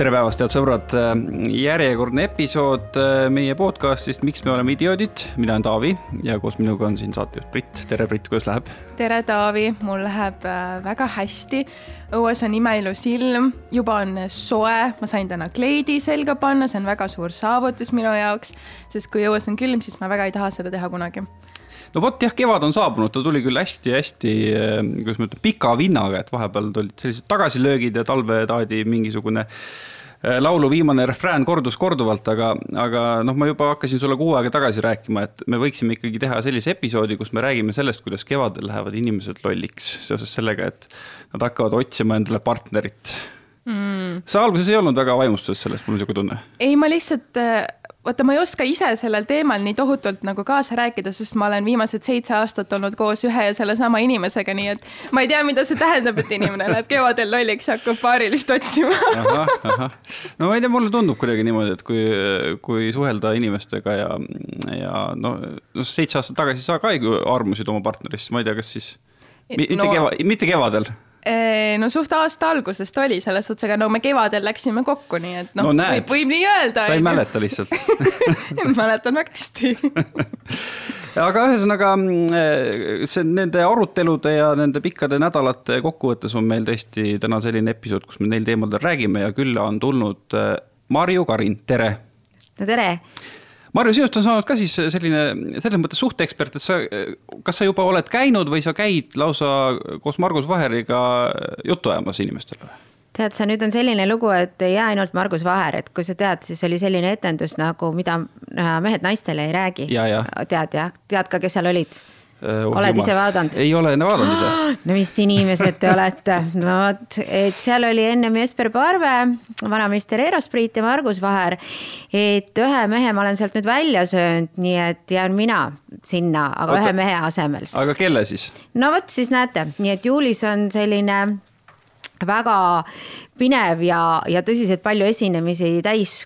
tere päevast, head sõbrad, järjekordne episood äh, meie podcast'ist Miks me oleme idioodid, mina olen Taavi ja koos minuga on siin saatejuht Brit, tere Brit, kuidas läheb? tere Taavi, mul läheb äh, väga hästi. õues on imeilus ilm, juba on soe, ma sain täna kleidi selga panna, see on väga suur saavutus minu jaoks, sest kui õues on külm, siis ma väga ei taha seda teha kunagi no vot jah, kevad on saabunud, ta tuli küll hästi-hästi, äh, kuidas ma ütlen, pika vinnaga, et vahepeal tulid sellised tagasilöögid ja talvetaadi mingisugune äh, laulu viimane refrään kordus korduvalt, aga, aga noh, ma juba hakkasin sulle kuu aega tagasi rääkima, et me võiksime ikkagi teha sellise episoodi, kus me räägime sellest, kuidas kevadel lähevad inimesed lolliks seoses sellega, et nad hakkavad otsima endale partnerit mm.. sa alguses ei olnud väga vaimustuses sellest, mul on niisugune tunne. ei, ma lihtsalt äh, vaata, ma ei oska ise sellel teemal nii tohutult nagu kaasa rääkida, sest ma olen viimased seitse aastat olnud koos ühe ja sellesama inimesega, nii et ma ei tea, mida see tähendab, et inimene läheb kevadel lolliks ja hakkab paarilist otsima. no ma ei tea, mulle tundub kuidagi niimoodi, et kui, kui suhelda inimestega ja, ja no, no seitse aastat tagasi sa ka ei armusid oma partnerist, ma ei tea, kas siis mitte no, keva, mitte kevadel no suht aasta algusest oli selles suhtes, aga no me kevadel läksime kokku, nii et noh no, no, võib, võib nii öelda. sa ei mäleta lihtsalt mäletan väga hästi aga ühesõnaga see nende arutelude ja nende pikkade nädalate kokkuvõttes on meil tõesti täna selline episood, kus me neil teemadel räägime ja külla on tulnud äh, Marju Karin, tere. no tere Marju, sinust on saanud ka siis selline selles mõttes suhteekspert, et sa, kas sa juba oled käinud või sa käid lausa koos Margus Vaheriga juttu ajamas inimestele? tead sa, nüüd on selline lugu, et ei jää ainult Margus Vaher, et kui sa tead, siis oli selline etendus nagu Mida mehed naistele ei räägi. tead jah, tead ka, kes seal olid? Äh, oh, oled jumal. ise vaadanud? ei ole enne vaadanud ise. no mis inimesed te olete, no vot, et seal oli ennem Jesper Parve, vanameister Eero Spriit ja Margus Vaher. et ühe mehe ma olen sealt nüüd välja söönud, nii et jään mina sinna, aga Oota, ühe mehe asemel. aga kelle siis? no vot, siis näete, nii et juulis on selline väga pinev ja, ja tõsiselt palju esinemisi täis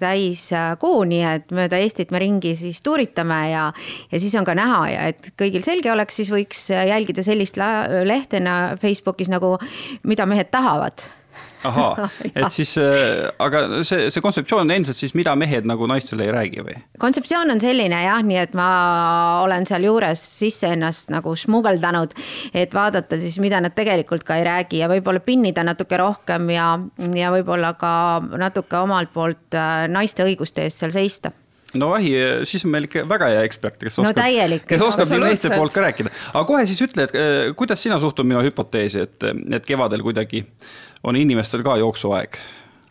täiskuu, nii et mööda Eestit me ringi siis tuuritame ja, ja siis on ka näha ja et kõigil selge oleks, siis võiks jälgida sellist lehtena Facebookis nagu Mida mehed tahavad ahaa, et siis, äh, aga see, see kontseptsioon on endiselt siis, mida mehed nagu naistele ei räägi või? kontseptsioon on selline jah, nii et ma olen sealjuures sisse ennast nagu smugeldanud, et vaadata siis, mida nad tegelikult ka ei räägi ja võib-olla pinnida natuke rohkem ja, ja võib-olla ka natuke omalt poolt äh, naiste õiguste eest seal seista no vahi, siis on meil ikka väga hea ekspert, kes oskab no,, kes oskab nii meeste poolt ka rääkida. aga kohe siis ütle, et äh, kuidas sina suhtud minu hüpoteesi, et, et kevadel kuidagi on inimestel ka jooksuaeg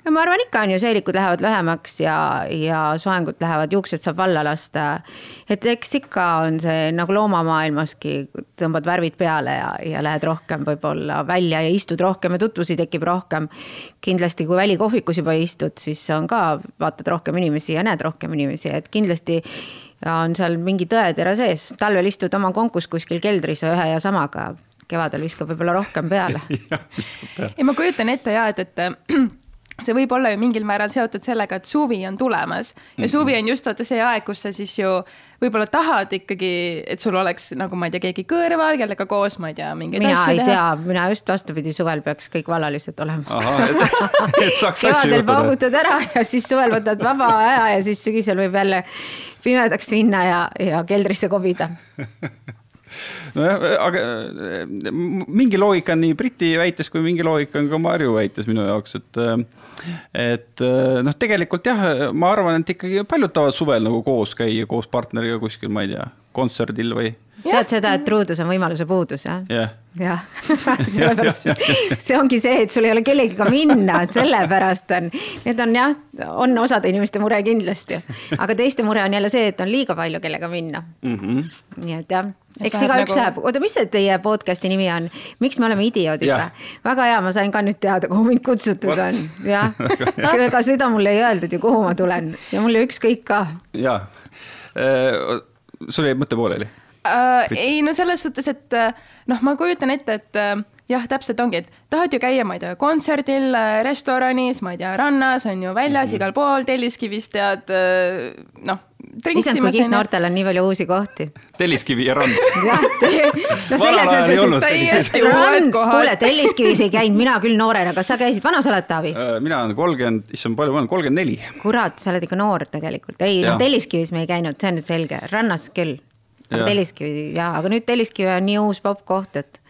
ma arvan, ikka on ju, seelikud lähevad lühemaks ja, ja soengud lähevad, juuksed saab valla lasta. et eks ikka on see nagu loomamaailmaski, tõmbad värvid peale ja, ja lähed rohkem võib-olla välja ja istud rohkem ja tutvusi tekib rohkem. kindlasti, kui välikohvikus juba istud, siis on ka, vaatad rohkem inimesi ja näed rohkem inimesi, et kindlasti on seal mingi tõetera sees, talvel istud oma konkus kuskil keldris ühe ja samaga. Kevadel viskab võib-olla rohkem peale. Ei, ma kujutan ette ja et, et see võib olla ju mingil määral seotud sellega, et suvi on tulemas ja -hmm. suvi on just vaata see aeg, kus sa siis ju võib-olla tahad ikkagi, et sul oleks nagu ma ei tea, keegi kõrval, kellega koos, ma ei tea, mingeid mina asju teha. mina ei tea, mina just vastupidi, suvel peaks kõik vallalised olema. kevadel paugutad ära ja siis suvel võtad vaba aja ja siis sügisel võib jälle pimedaks minna ja, ja keldrisse kobida nojah, aga äh, mingi loogika on nii Briti väites kui mingi loogika on ka Marju väites minu jaoks, et. Äh, et äh, noh, tegelikult jah, ma arvan, et ikkagi paljud tahavad suvel nagu koos käia koos partneriga kuskil, ma ei tea, kontserdil või tead seda, et truudus on võimaluse puudus, jah yeah.? jah, sellepärast see ongi see, et sul ei ole kellegiga minna, sellepärast on, need on jah, on osade inimeste mure kindlasti. aga teiste mure on jälle see, et on liiga palju, kellega minna mm. -hmm. nii et jah, eks igaüks nagu... läheb, oota, mis see teie podcast'i nimi on, miks me oleme idioodid või? väga hea, ma sain ka nüüd teada, kuhu mind kutsutud What? on, jah ega seda mulle ei öeldud ju, kuhu ma tulen ja mulle ükskõik ka. jaa, äh, sul jäi mõte pooleli äh,? ei no selles suhtes, et äh, noh, ma kujutan ette, et äh, jah, täpselt ongi, et tahad ju käia, ma ei tea, kontserdil, äh, restoranis, ma ei tea, rannas on ju väljas mm -hmm. igal pool, Telliskivis tead noh, issand, kui kihtnoortel on nii palju uusi kohti. Telliskivi ja rand. no selles mõttes, täiesti uued kohad. kuule, Telliskivis ei käinud mina küll noorena, kas sa käisid, vana sa oled, Taavi? Äh, mina olen kolmkümmend, issand, palju ma olen, kolmkümmend neli. kurat, sa oled ikka noor tegelikult, ei noh, Telliskivis me ei käinud, see on nüüd selge, rannas küll. Aga Telliskivi jaa, aga nüüd Telliskivi on nii uus popp koht, et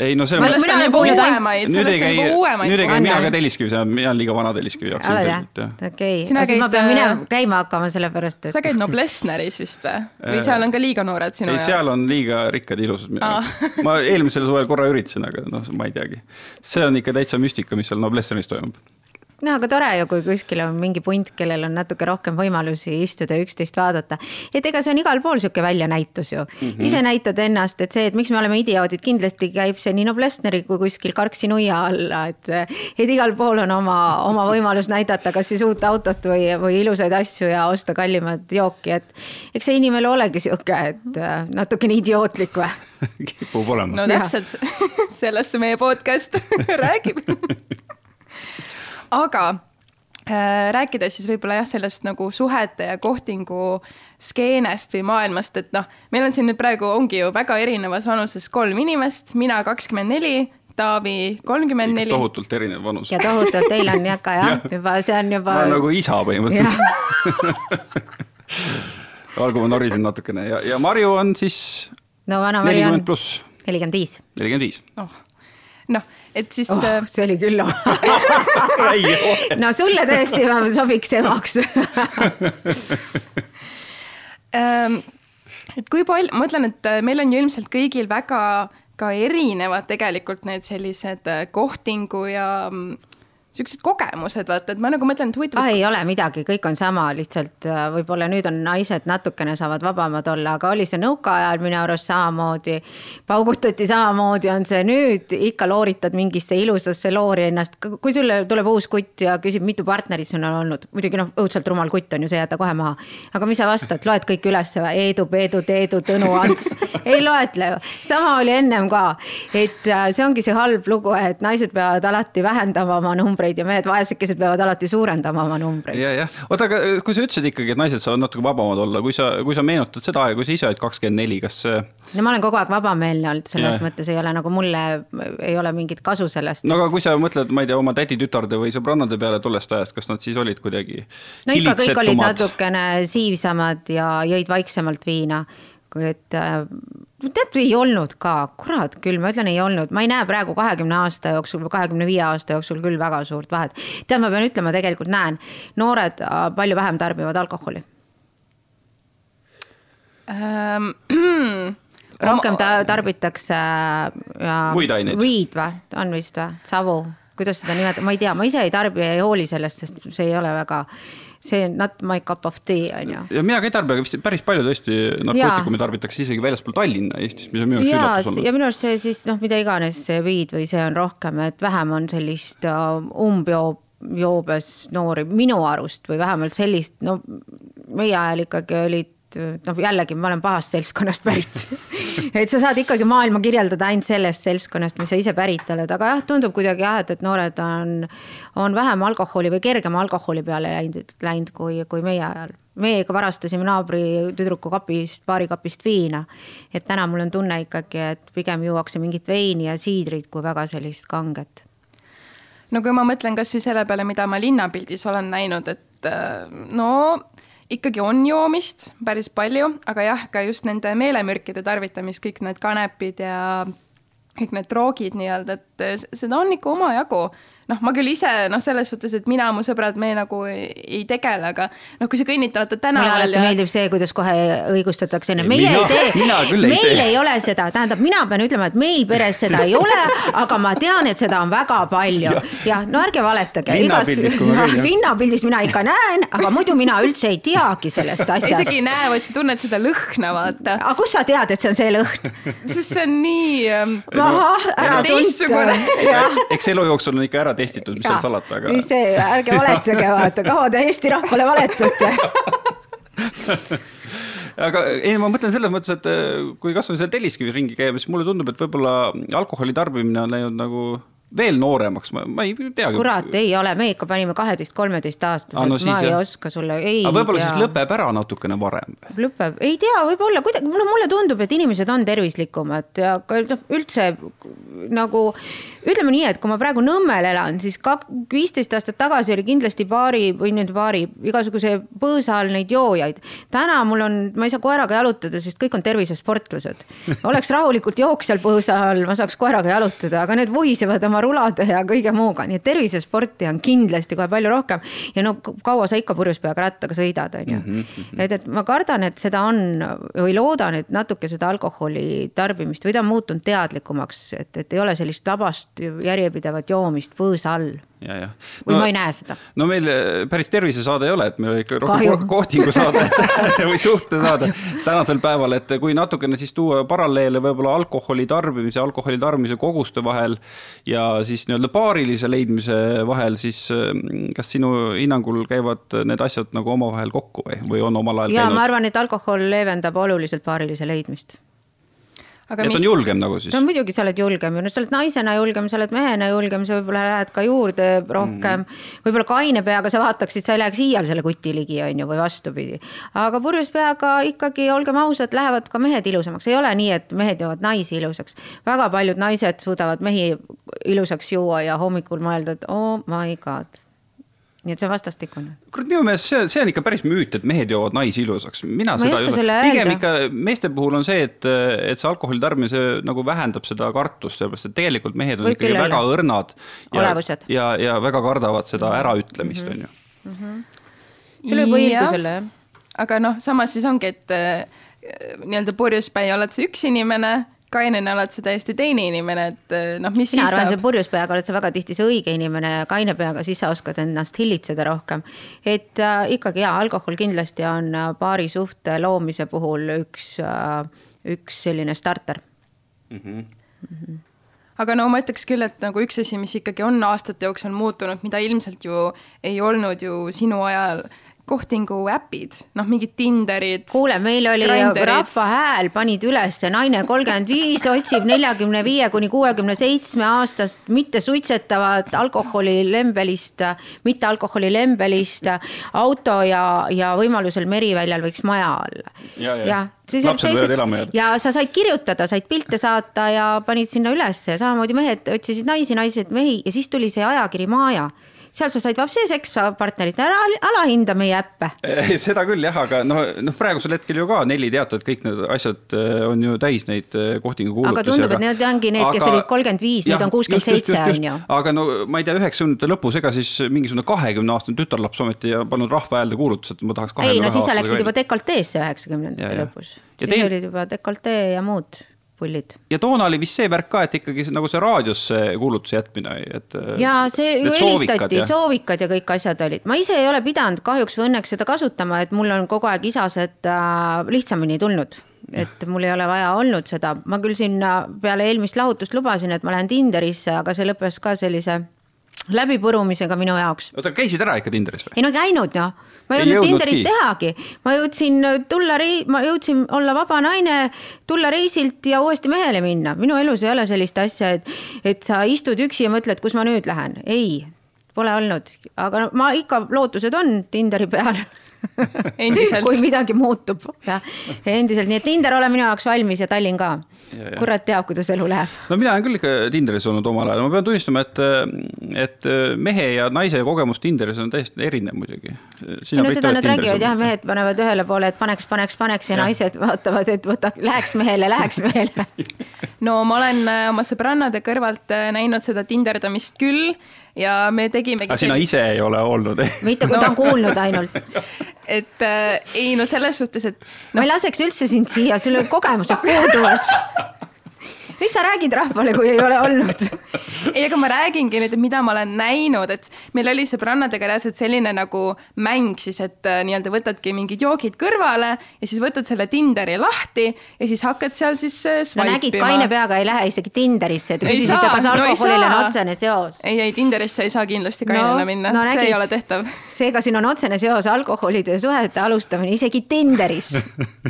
ei no see on. sellest on sellest on juba uuemaid. nüüd ei käi mina ka Telliskivis, mina olen liiga vana Telliskivi jaoks. oled jah? okei, siis ma pean minema käima hakkama, sellepärast et. sa käid Noblessneris vist või? või seal on ka liiga noored sinu jaoks? ei, seal on liiga rikkad ja ilusad minu jaoks. ma eelmisel suvel korra üritasin, aga noh, ma ei teagi. see on ikka täitsa müstika, mis seal Noblessneris toimub no aga tore ju, kui kuskil on mingi punt, kellel on natuke rohkem võimalusi istuda ja üksteist vaadata. et ega see on igal pool sihuke väljanäitus ju mm. -hmm. ise näitad ennast, et see, et miks me oleme idioodid, kindlasti käib see nii Noblessneri kui kuskil Karksi nuia alla, et. et igal pool on oma, oma võimalus näidata, kas siis uut autot või, või ilusaid asju ja osta kallimat jooki, et. eks see inimelu olegi sihuke, et natukene idiootlik või kipub olema. no täpselt, sellest see meie podcast räägib aga äh, rääkides siis võib-olla jah, sellest nagu suhete ja kohtingu skeenest või maailmast, et noh, meil on siin nüüd praegu ongi ju väga erinevas vanuses kolm inimest, mina kakskümmend neli, Taavi kolmkümmend neli. tohutult erinev vanus. ja tohutult, teil on jah ka jah ja., juba see on juba. ma olen nagu isa põhimõtteliselt olgu, ma norisin natukene ja, ja Marju on siis. no vana Mari on. nelikümmend viis. nelikümmend viis. noh et siis oh,. see oli küll no sulle tõesti sobiks emaks ähm, et kui palju, ma ütlen, et äh, meil on ju ilmselt kõigil väga ka erinevad tegelikult need sellised äh, kohtingu ja mm, siuksed kogemused, vaata, et ma nagu mõtlen, et huvitav. ei ole midagi, kõik on sama, lihtsalt äh, võib-olla nüüd on naised natukene saavad vabamad olla, aga oli see nõukaajal minu arust samamoodi. paugutati samamoodi, on see nüüd ikka looritad mingisse ilusasse loori ennast, kui sulle tuleb uus kutt ja küsib, mitu partnerit sul on olnud, muidugi noh, õudselt rumal kutt on ju, see jäta kohe maha. aga mis sa vastad, loed kõik üles või? Eedu, Peedu, Teedu, Tõnu, Ants, ei loetle ju. sama oli ennem ka, et äh, see ongi see halb lugu, et naised peavad alati vähendama oma numbreid numbreid ja mehed vaesekesed peavad alati suurendama oma numbreid. ja, jah, oota, aga äh, kui sa ütlesid ikkagi, et naised saavad natuke vabamad olla, kui sa, kui sa meenutad seda aega, kui sa ise olid kakskümmend neli, kas see? no ma olen kogu aeg vabameelne olnud, selles ja. mõttes ei ole nagu mulle, ei ole mingit kasu sellest. no aga kui sa mõtled, ma ei tea, oma täditütarde või sõbrannade peale tollest ajast, kas nad siis olid kuidagi? no ikka kõik olid natukene siivsamad ja jõid vaiksemalt viina et äh, tead, ei olnud ka, kurat küll, ma ütlen, ei olnud, ma ei näe praegu kahekümne aasta jooksul või kahekümne viie aasta jooksul küll väga suurt vahet. tead, ma pean ütlema, tegelikult näen, noored äh, palju vähem tarbivad alkoholi ähm,. rohkem ta tarbitakse ja. muid aineid. Weed või, on vist või, savu, kuidas seda nimetada, ma ei tea, ma ise ei tarbi ei hooli sellest, sest see ei ole väga see not my cup of tea on ju. ja mina ka ei tarbi, aga vist päris palju tõesti narkootikumi tarbitakse isegi väljaspool Tallinna Eestis, mis on minu jaoks üllatus olnud. ja minu arust see siis noh, mida iganes see viid või see on rohkem, et vähem on sellist uh, umbjoob joobes noori minu arust või vähemalt sellist, no meie ajal ikkagi olid noh, jällegi ma olen pahast seltskonnast pärit et sa saad ikkagi maailma kirjeldada ainult sellest seltskonnast, mis sa ise pärit oled, aga jah, tundub kuidagi jah, et, et noored on, on vähem alkoholi või kergema alkoholi peale läinud, läinud kui, kui meie ajal. meiega varastasime naabri tüdruku kapist, baarikapist viina. et täna mul on tunne ikkagi, et pigem juuakse mingit veini ja siidrit kui väga sellist kanget no kui ma mõtlen kasvõi selle peale, mida ma linnapildis olen näinud, et no ikkagi on joomist päris palju, aga jah, ka just nende meelemürkide tarvitamist, kõik need kanepid ja kõik need droogid nii-öelda, et seda on ikka omajagu noh, ma küll ise noh, selles suhtes, et mina, mu sõbrad, me nagu ei, tegele, aga noh, kui sa kõnnid vaata tänaval. mulle alati ja... meeldib see, kuidas kohe õigustatakse enne, meie mina, ei tee, meil ei, ei ole seda, tähendab, mina pean ütlema, et meil peres seda ei ole, aga ma tean, et seda on väga palju ja, ja no ärge valetage. linnapildis, kui ma käin. linnapildis mina ikka näen, aga muidu mina üldse ei teagi sellest asjast. isegi ei näe, vaid sa tunned seda lõhna, vaata. aga kust sa tead, et see on see lõhn? sest see on nii ähm,. ahah, ära tuntud. eks elu jooksul on ikka ära testitud, mis seal salata, aga. mis te, ärge valetage, vaata, kaua te Eesti rahvale valetate aga ei, ma mõtlen selles mõttes, et äh, kui kasvõi seal Telliskivis ringi käia, siis mulle tundub, et võib-olla alkoholi tarbimine on läinud nagu veel nooremaks, ma, ma ei teagi. kurat, ei ole, me ikka panime kaheteist-kolmeteist-aastased ah,, no ma ei ja. oska sulle, ei. aga võib-olla siis lõpeb ära natukene varem. lõpeb, ei tea, võib-olla kuidagi, no mulle tundub, et inimesed on tervislikumad ja ka noh, üldse nagu ütleme nii, et kui ma praegu Nõmmel elan, siis kak-, viisteist aastat tagasi oli kindlasti paari või nüüd paari igasuguse põõsa all neid joojaid. täna mul on, ma ei saa koeraga jalutada, sest kõik on tervisesportlased. oleks rahulikult jooksjal põõsa all, ma saaks koeraga jalutada, aga need vuhisevad oma rulade ja kõige muuga, nii et tervisesporti on kindlasti kohe palju rohkem. ja no kaua sa ikka purjus peaga rattaga sõidad, on ju. Mhm, mhm. et, et ma kardan, et seda on või loodan, et natuke seda alkoholi tarbimist või ta on muutunud teadlikumaks, et, et ei ole sellist labast järjepidevat joomist põõsa all. No, või ma ei näe seda. no meil eh, päris tervisesaade ei ole, et meil oli ikka rohkem kohtingu saade või suhtesaade tänasel päeval, et kui natukene siis tuua paralleele võib-olla alkoholi tarbimise, alkoholi tarbimise koguste vahel ja siis nii-öelda paarilise leidmise vahel, siis mm, kas sinu hinnangul käivad need asjad nagu omavahel kokku või, või on omal ajal ja käinud? ma arvan, et alkohol leevendab oluliselt paarilise leidmist aga et mis... on julgem nagu siis? no muidugi sa oled julgem ju, no sa oled naisena julgem, sa oled mehena julgem, sa võib-olla lähed ka juurde rohkem mm.. võib-olla kaine peaga sa vaataksid, sa ei läheks iial selle kuti ligi, on ju, või vastupidi. aga purjus peaga ikkagi, olgem ausad, lähevad ka mehed ilusamaks, ei ole nii, et mehed joovad naisi ilusaks. väga paljud naised suudavad mehi ilusaks juua ja hommikul mõelda, et oh my god nii et see on vastastikune. kurat, minu meelest see, see on ikka päris müüt, et mehed joovad naisi ilusaks. mina ma seda, pigem ikka meeste puhul on see, et, et see alkoholi tarbimine nagu vähendab seda kartust, sellepärast et tegelikult mehed on Võib ikkagi väga ole. õrnad. ja, ja, ja väga kardavad seda äraütlemist, on ju. Mhm. sul võib õigus olla, jah. aga noh, samas siis ongi, et äh, nii-öelda purjuspäi oled sa üks inimene kainena oled sa täiesti teine inimene, et eh, noh, mis mina arvan, sa purjus peaga oled sa väga tihti see õige inimene ja kaine peaga, siis sa oskad ennast hillitseda rohkem. et äh, ikkagi jaa, alkohol kindlasti on äh, paari suhte loomise puhul üks äh,, üks selline starter mm. -hmm. Mm -hmm aga no ma ütleks küll, et nagu üks asi, mis ikkagi on aastate jooksul muutunud, mida ilmselt ju ei olnud ju sinu ajal kohtingu äpid, noh, mingid Tinderid. kuule, meil oli Rahva Hääl panid üles, naine kolmkümmend viis otsib neljakümne viie kuni kuuekümne seitsme aastast mittesuitsetavat alkoholilembelist, mittealkoholilembelist auto ja, ja võimalusel Meriväljal võiks maja olla. jah ja. ja lapsed võivad elama jääda. ja sa said kirjutada, said pilte saata ja panid sinna ülesse ja samamoodi mehed otsisid naisi, naised mehi ja siis tuli see ajakiri Maaja seal sa said vapsi sekspartnerit, ära alahinda meie äppe. seda küll jah, aga noh, noh praegusel hetkel ju ka Nelli teatab, et kõik need asjad äh, on ju täis neid äh, kohtingu kuulutusi. aga tundub, et need ongi need, kes olid kolmkümmend viis, nüüd on kuuskümmend seitse, on ju. aga no ma ei tea, üheksakümnendate lõpus, ega siis mingisugune kahekümne aastane tütarlaps ometi ja pannud rahva häälde kuulutused, ma tahaks ei no siis sa läksid juba dekolteesse üheksakümnendate lõpus. siis tein... olid juba dekoltee ja muud pullid. ja toona oli vist see värk ka, et ikkagi nagu see raadiosse kuulutuse jätmine, et. ja see ju helistati, soovikad ja kõik asjad olid, ma ise ei ole pidanud kahjuks või õnneks seda kasutama, et mul on kogu aeg isased äh, lihtsamini tulnud et mul ei ole vaja olnud seda, ma küll sinna peale eelmist lahutust lubasin, et ma lähen Tinderisse, aga see lõppes ka sellise läbipurumisega minu jaoks. oota, käisid ära ikka Tinderis või? ei no käinud noh, ma ei jõudnud Tinderit tehagi, ma jõudsin tulla rei-, ma jõudsin olla vaba naine, tulla reisilt ja uuesti mehele minna, minu elus ei ole sellist asja, et, et sa istud üksi ja mõtled, kus ma nüüd lähen, ei, pole olnud, aga ma ikka, lootused on Tinderi peal kui midagi muutub, jah, endiselt, nii et Tinder ole minu jaoks valmis ja Tallinn ka. kurat teab, kuidas elu läheb. no mina olen küll ikka Tinderis olnud omal ajal, ma pean tunnistama, et, et mehe ja naise kogemus Tinderis on täiesti erinev muidugi. no seda nad räägivad jah, mehed panevad ühele poole, et paneks, paneks, paneks ja, ja. naised vaatavad, et võta, läheks mehele, läheks mehele no ma olen äh, oma sõbrannade kõrvalt äh, näinud seda tinderdamist küll ja me tegimegi. aga sina ise ei ole olnud mitte, kui no. ta on kuulnud ainult et äh, ei no selles suhtes, et no.. ma ei laseks üldse sind siia, sul kogemused puuduvad mis sa räägid rahvale, kui ei ole olnud? ei, aga ma räägingi nüüd, et mida ma olen näinud, et meil oli sõbrannadega reaalselt selline nagu mäng siis, et äh, nii-öelda võtadki mingid joogid kõrvale ja siis võtad selle Tinderi lahti ja siis hakkad seal siis swipe ima. no nägid, kaine peaga ei lähe isegi Tinderisse, et küsisite, kas alkoholil no, on otsene seos. ei, ei Tinderisse ei saa kindlasti kainena no, minna no,, see nägid. ei ole tehtav. seega siin on otsene seos alkoholide suhete alustamine isegi Tinderis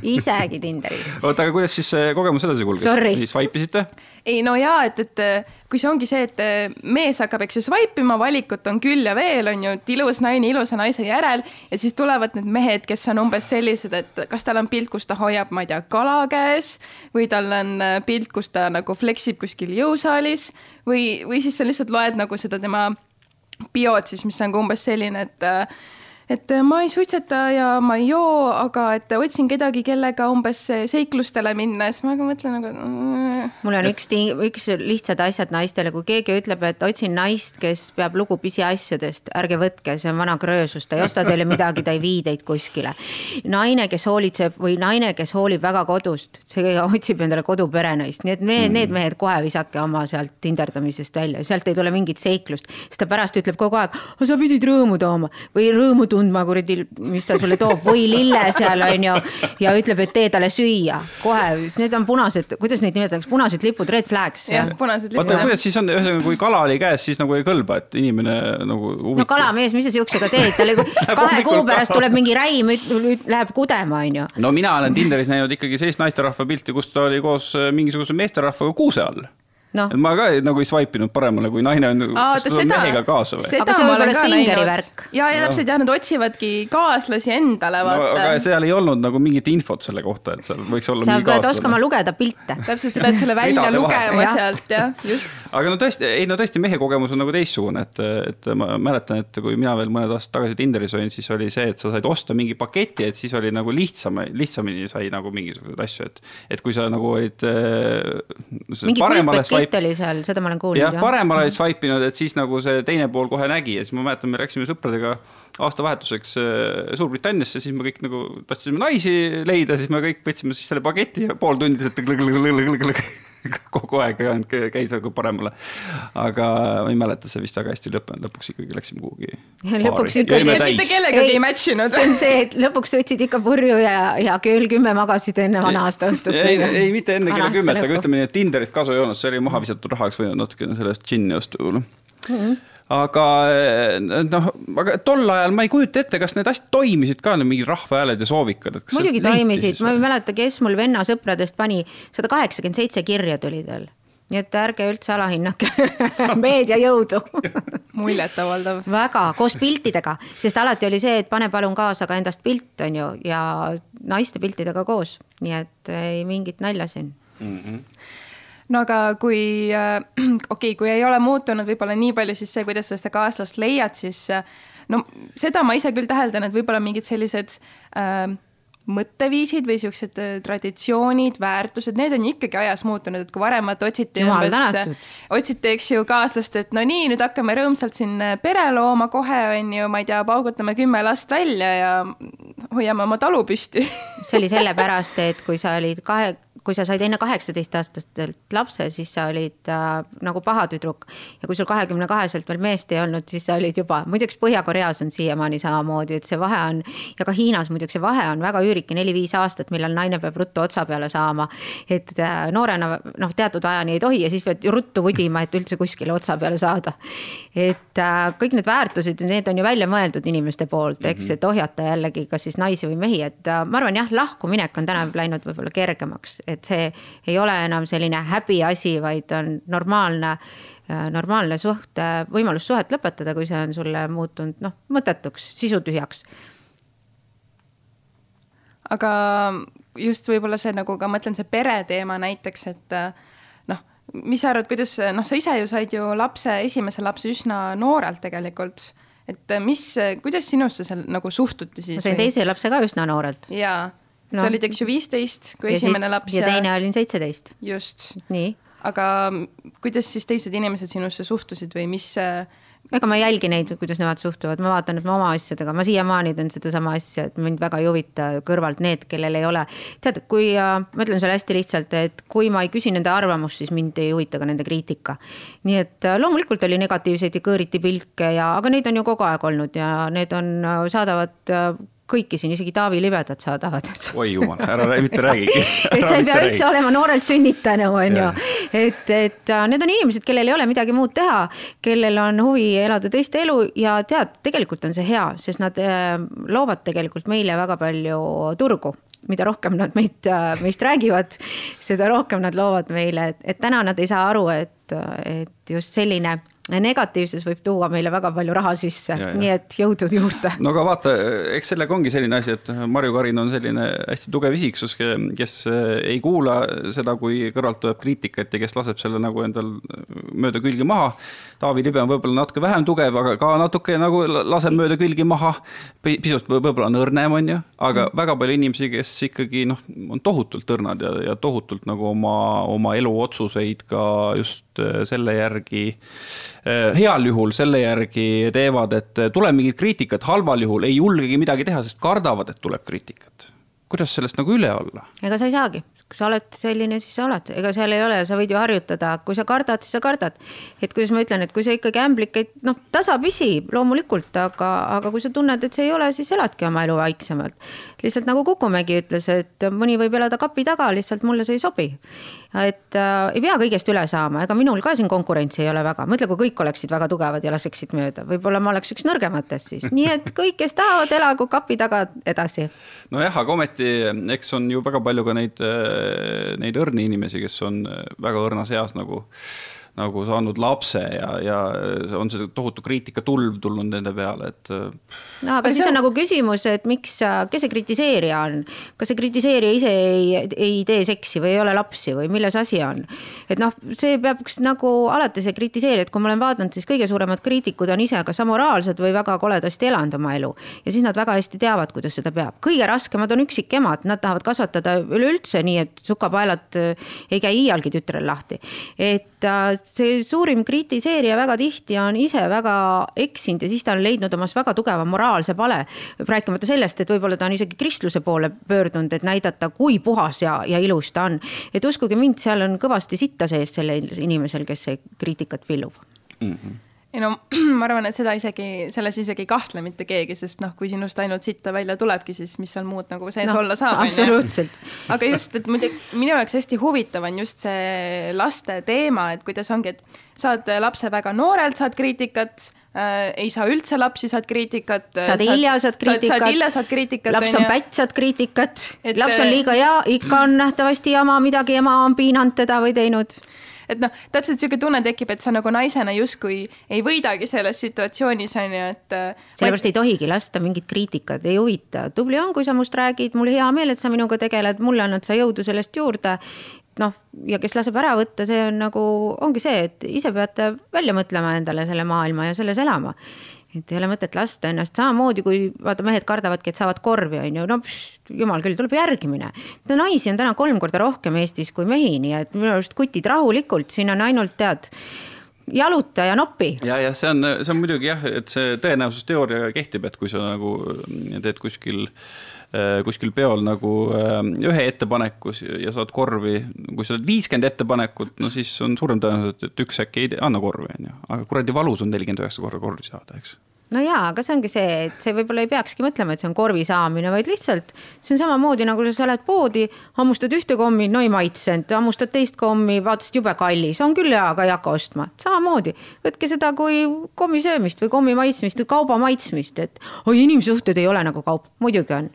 isegi Tinderis. oota, aga kuidas siis kogemus edasi kulges? Swipe isite mitte? Ei no jaa, et, et kui see ongi see, et mees hakkab, eks ju, swipe ima, valikut on küll ja veel, on ju, et ilus naine ilusa naise järel ja siis tulevad need mehed, kes on umbes sellised, et kas tal on pilt, kus ta hoiab, ma ei tea, kala käes või tal on pilt, kus ta nagu fleksib kuskil jõusaalis või, või siis sa lihtsalt loed nagu seda tema biod siis, mis on ka umbes selline, et et äh, ma ei suitseta ja ma ei joo, aga et otsin kedagi, kellega umbes seiklustele minna, siis ma ka mõtlen nagu mm.. mul on üks, üks lihtsad asjad naistele, kui keegi ütleb, et otsin naist, kes peab lugu pisiasjadest, ärge võtke, see on vana kröösus, ta ei osta teile midagi, ta ei vii teid kuskile. naine, kes hoolitseb või naine, kes hoolib väga kodust, see otsib endale koduperenaist, nii et mehed mm., need mehed kohe visake oma sealt tinderdamisest välja, sealt ei tule mingit seiklust, sest ta pärast ütleb kogu aeg, sa pidid rõõmu tooma või rõõmu tundma kuradi, mis ta sulle toob või lille seal on ju. ja ütleb, et tee talle süüa kohe, need on punased, kuidas neid nimetatakse, punased lipud, red flags. jah, punased lipud. oota, kuidas siis on, ühesõnaga, kui kala oli käes, siis nagu ei kõlba, et inimene nagu no kalamees, mis sa siuksega teed, tal kahe kuu pärast tuleb mingi räim, läheb kudema, on ju. no mina olen Tinderis näinud ikkagi sellist naisterahva pilti, kus ta oli koos mingisuguse meesterahvaga kuuse all no.. ma ka nagu ei swipe inud paremale, kui naine on Aa, seda, mehega kaasa või? seda ma olen ka näinud. ja, ja täpselt jah, nad otsivadki kaaslasi endale, vaata no,. aga seal ei olnud nagu mingit infot selle kohta, et seal võiks olla sa mingi kaaslane. sa pead oskama lugeda pilte. täpselt, sa pead selle välja lugema sealt jah, just. aga no tõesti, ei no tõesti, mehe kogemus on nagu teistsugune, et, et ma mäletan, et kui mina veel mõned aastad tagasi Tinderis olin, siis oli see, et sa said osta mingi paketi, et siis oli nagu lihtsam, lihtsamini sai nagu mingisuguseid asju, et, et kui sa nagu olid äh, mingi kuldpakett swipe... oli seal, seda ma olen kuulnud. jah, paremale olid swipe inud, et siis nagu see teine pool kohe nägi ja siis ma mäletan, me läksime sõpradega aastavahetuseks äh, Suurbritanniasse, siis me kõik nagu tahtsime naisi leida, siis me kõik võtsime siis selle paketi ja pool tundi kogu aeg käis nagu paremale. aga ma ei mäleta, see vist väga hästi ei lõppenud, lõpuks ikkagi läksime kuhugi. lõpuks ikkagi. mitte kellegagi ei match inud. see on see, et lõpuks võtsid ikka purju ja, ja kell kümme magasid enne vana aasta õhtut. ei, ei mitte enne kella kümmet, aga ütleme nii, et Tinderist kasu ei olnud, see oli maha visatud raha, oleks võinud natukene sellest džinni osta võib-olla mm. -hmm aga noh, aga tol ajal ma ei kujuta ette, kas need asjad toimisid ka, need mingid rahvahääled ja soovikad. muidugi toimisid, ma ei mäleta, kes mul venna sõpradest pani, sada kaheksakümmend seitse kirja tuli tal nii et ärge üldse alahinnake meedia jõudu muljetavaldav. väga, koos piltidega, sest alati oli see, et pane palun kaasa ka endast pilt, on ju, ja naiste piltidega koos, nii et ei mingit nalja siin mm. -hmm no aga kui äh,, okei okay,, kui ei ole muutunud võib-olla nii palju, siis see, kuidas sa seda kaaslast leiad, siis äh, no seda ma ise küll täheldan, et võib-olla mingid sellised äh, mõtteviisid või siuksed äh, traditsioonid, väärtused, need on ju ikkagi ajas muutunud, et kui varem vaata otsiti umbes, äh, otsiti, eks ju, kaaslast, et no nii, nüüd hakkame rõõmsalt siin pere looma kohe, on ju, ma ei tea, paugutame kümme last välja ja hoiame oma talu püsti. See oli sellepärast, et kui sa olid kahe, kui sa said enne kaheksateistaastaselt lapse, siis sa olid äh, nagu paha tüdruk. ja kui sul kahekümne kaheselt veel meest ei olnud, siis sa olid juba, muideks Põhja-Koreas on siiamaani samamoodi, et see vahe on ja ka Hiinas muidugi see vahe on väga üürike, neli-viis aastat, millal naine peab ruttu otsa peale saama. et äh, noorena noh, teatud ajani ei tohi ja siis pead ruttu vudima, et üldse kuskile otsa peale saada. et äh, kõik need väärtused, need on ju välja mõeldud inimeste poolt, eks, mhm. et ohjata jällegi kas siis naisi või mehi, et äh, ma arvan jah, lahkuminek on täna läinud võib-olla kergemaks, et see ei ole enam selline häbiasi, vaid on normaalne, äh, normaalne suht, võimalus suhet lõpetada, kui see on sulle muutunud noh, mõttetuks, sisutühjaks. aga just võib-olla see nagu ka, ma ütlen, see pereteema näiteks, et äh, noh, mis sa arvad, kuidas, noh, sa ise ju said ju lapse, esimese lapse üsna noorelt tegelikult et mis, kuidas sinusse seal nagu suhtuti siis? ma sain teise lapse ka üsna noorelt. jaa no.. sa olid, eks ju, viisteist, kui ja esimene laps. ja teine olin seitseteist. just. nii. aga kuidas siis teised inimesed sinusse suhtusid või mis ega ma ei jälgi neid, kuidas nemad suhtuvad, ma vaatan, et ma oma asjadega, ma siiamaani teen sedasama asja, et mind väga ei huvita kõrvalt need, kellel ei ole. tead, kui äh, ma ütlen sulle hästi lihtsalt, et kui ma ei küsi nende arvamust, siis mind ei huvita ka nende kriitika. nii et äh, loomulikult oli negatiivseid ja kõõriti pilke ja, aga neid on ju kogu aeg olnud ja need on, äh, saadavad kõiki siin, isegi Taavi Libedat saadavad. oi jumal, ära mitte räägigi. et sa ei pea üldse olema noorelt sünnitanu, on ju. et, et äh, need on inimesed, kellel ei ole midagi muud teha, kellel on huvi elada teist elu ja tead, tegelikult on see hea, sest nad äh, loovad tegelikult meile väga palju turgu mida rohkem nad meid, äh, meist räägivad, seda rohkem nad loovad meile, et, et täna nad ei saa aru, et, et just selline negatiivsus võib tuua meile väga palju raha sisse, nii et jõudu juurde. no aga vaata, eks sellega ongi selline asi, et Marju Karin on selline hästi tugev isiksus, kes ei kuula seda, kui kõrvalt tuleb kriitikat ja kes laseb selle nagu endal mööda külgi maha. Taavi Libe on võib-olla natuke vähem tugev, aga ka natuke nagu laseb mööda külgi maha. pisut võib-olla on õrnem, on ju, aga mm. väga palju inimesi, kes ikkagi noh, on tohutult õrnad ja, ja tohutult nagu oma, oma eluotsuseid ka just selle järgi Äh, heal juhul selle järgi teevad, et äh, tuleb mingit kriitikat, halval juhul ei julgegi midagi teha, sest kardavad, et tuleb kriitikat. kuidas sellest nagu üle olla? ega sa ei saagi kui sa oled selline, siis sa oled, ega seal ei ole, sa võid ju harjutada, kui sa kardad, siis sa kardad. et kuidas ma ütlen, et kui sa ikkagi ämblikeid, noh, tasapisi loomulikult, aga, aga kui sa tunned, et see ei ole, siis eladki oma elu vaiksemalt. lihtsalt nagu Kukumägi ütles, et mõni võib elada kapi taga, lihtsalt mulle see ei sobi. et äh, ei pea kõigest üle saama, ega minul ka siin konkurentsi ei ole väga, mõtle, kui kõik oleksid väga tugevad ja laseksid mööda, võib-olla ma oleks üks nõrgematest siis, nii et kõik, kes tahavad, elagu kapi taga edasi. nojah, aga ometi, eks on ju väga palju ka neid äh, neid õrni inimesi, kes on väga õrnas eas nagu nagu saanud lapse ja, ja on see tohutu kriitikatulv tulnud nende peale, et. no aga siis on, on nagu küsimus, et miks, kes see kritiseerija on, kas see kritiseerija ise ei, ei tee seksi või ei ole lapsi või milles asi on? et noh, see peaks nagu alati see kritiseerija, et kui ma olen vaadanud, siis kõige suuremad kriitikud on ise kas amoraalsed või väga koledasti elanud oma elu ja siis nad väga hästi teavad, kuidas seda peab. kõige raskemad on üksikemad, nad tahavad kasvatada üleüldse nii, et sukapaelad ei käi iialgi tütrel lahti. et äh, see suurim kritiseerija väga tihti on ise väga eksinud ja siis ta on leidnud omas väga tugeva moraalse pale. rääkimata sellest, et võib-olla ta on isegi kristluse poole pöördunud, et näidata, kui puhas ja, ja ilus ta on. et uskuge mind, seal on kõvasti sitta sees sellel inimesel, kes kriitikat villub mm. -hmm ei no ma arvan, et seda isegi, selles isegi ei kahtle mitte keegi, sest noh, kui sinust ainult sitta välja tulebki, siis mis seal muud nagu sees no, olla saab. absoluutselt. aga just, et muidugi minu jaoks hästi huvitav on just see laste teema, et kuidas ongi, et saad lapse väga noorelt, saad kriitikat äh,, ei saa üldse lapsi, saad kriitikat. saad hilja, saad kriitikat. saad hilja, saad kriitikat. laps on pätt, saad kriitikat. laps on liiga hea, ikka on nähtavasti jama, midagi ema on piinanud teda või teinud et noh, täpselt niisugune tunne tekib, et sa nagu naisena justkui ei võidagi selles situatsioonis, on ju, et äh, sellepärast ma... ei tohigi lasta mingit kriitikat, ei huvita. tubli on, kui sa must räägid, mul hea meel, et sa minuga tegeled, mulle annad sa jõudu sellest juurde noh, ja kes laseb ära võtta, see on nagu, ongi see, et ise peate välja mõtlema endale selle maailma ja selles elama et ei ole mõtet lasta ennast samamoodi, kui vaata, mehed kardavadki, et saavad korvi, on ju, no pst, jumal küll, tuleb järgimine. naisi on täna kolm korda rohkem Eestis kui mehi, nii et minu arust kutid rahulikult, siin on ainult tead jaluta ja nopi. ja, ja see on, see on muidugi jah, et see tõenäosusteooria kehtib, et kui sa nagu teed kuskil äh, kuskil peol nagu äh, ühe ettepaneku ja saad korvi, kui sa oled viiskümmend ettepanekut, no siis on suurem tõenäosus, et üks äkki ei anna korvi, on ju, aga kuradi valus on nelikümmend üheksa korda korvi saada, eks no jaa, aga see ongi see, et see võib-olla ei peakski mõtlema, et see on korvi saamine, vaid lihtsalt see on samamoodi nagu sa lähed poodi, hammustad ühte kommi, no ei maitsenud, hammustad teist kommi, vaatasid jube kallis, on küll hea, aga ei hakka ostma. samamoodi, võtke seda kui kommi söömist või kommi maitsmist või kauba maitsmist, et oi, inimsuhted ei ole nagu kaup, muidugi on.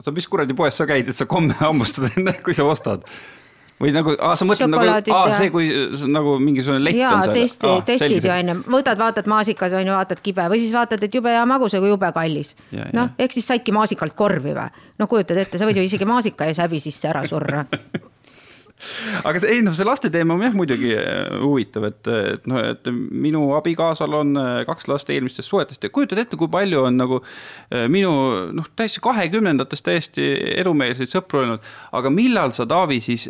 oota, mis kuradi poes sa käid, et sa komme hammustad enne, kui sa ostad? Või nagu, aa, sa mõtled nagu, aa, see, kui nagu mingisugune lett jaa, on seal. testi, testid ju on ju, võtad, vaatad maasikas on ju, vaatad kibe või siis vaatad, et jube hea magus, aga jube kallis. noh, ehk siis saidki maasikalt korvi või? no kujutad ette, sa võid ju isegi maasika ees häbi sisse ära surra aga see, ei noh, see laste teema on jah muidugi äh, huvitav, et, et noh, et minu abikaasal on äh, kaks last eelmistest suhetest ja kujutad ette, kui palju on nagu äh, minu noh, täiesti kahekümnendates täiesti edumeelseid sõpru olnud. aga millal sa, Taavi, siis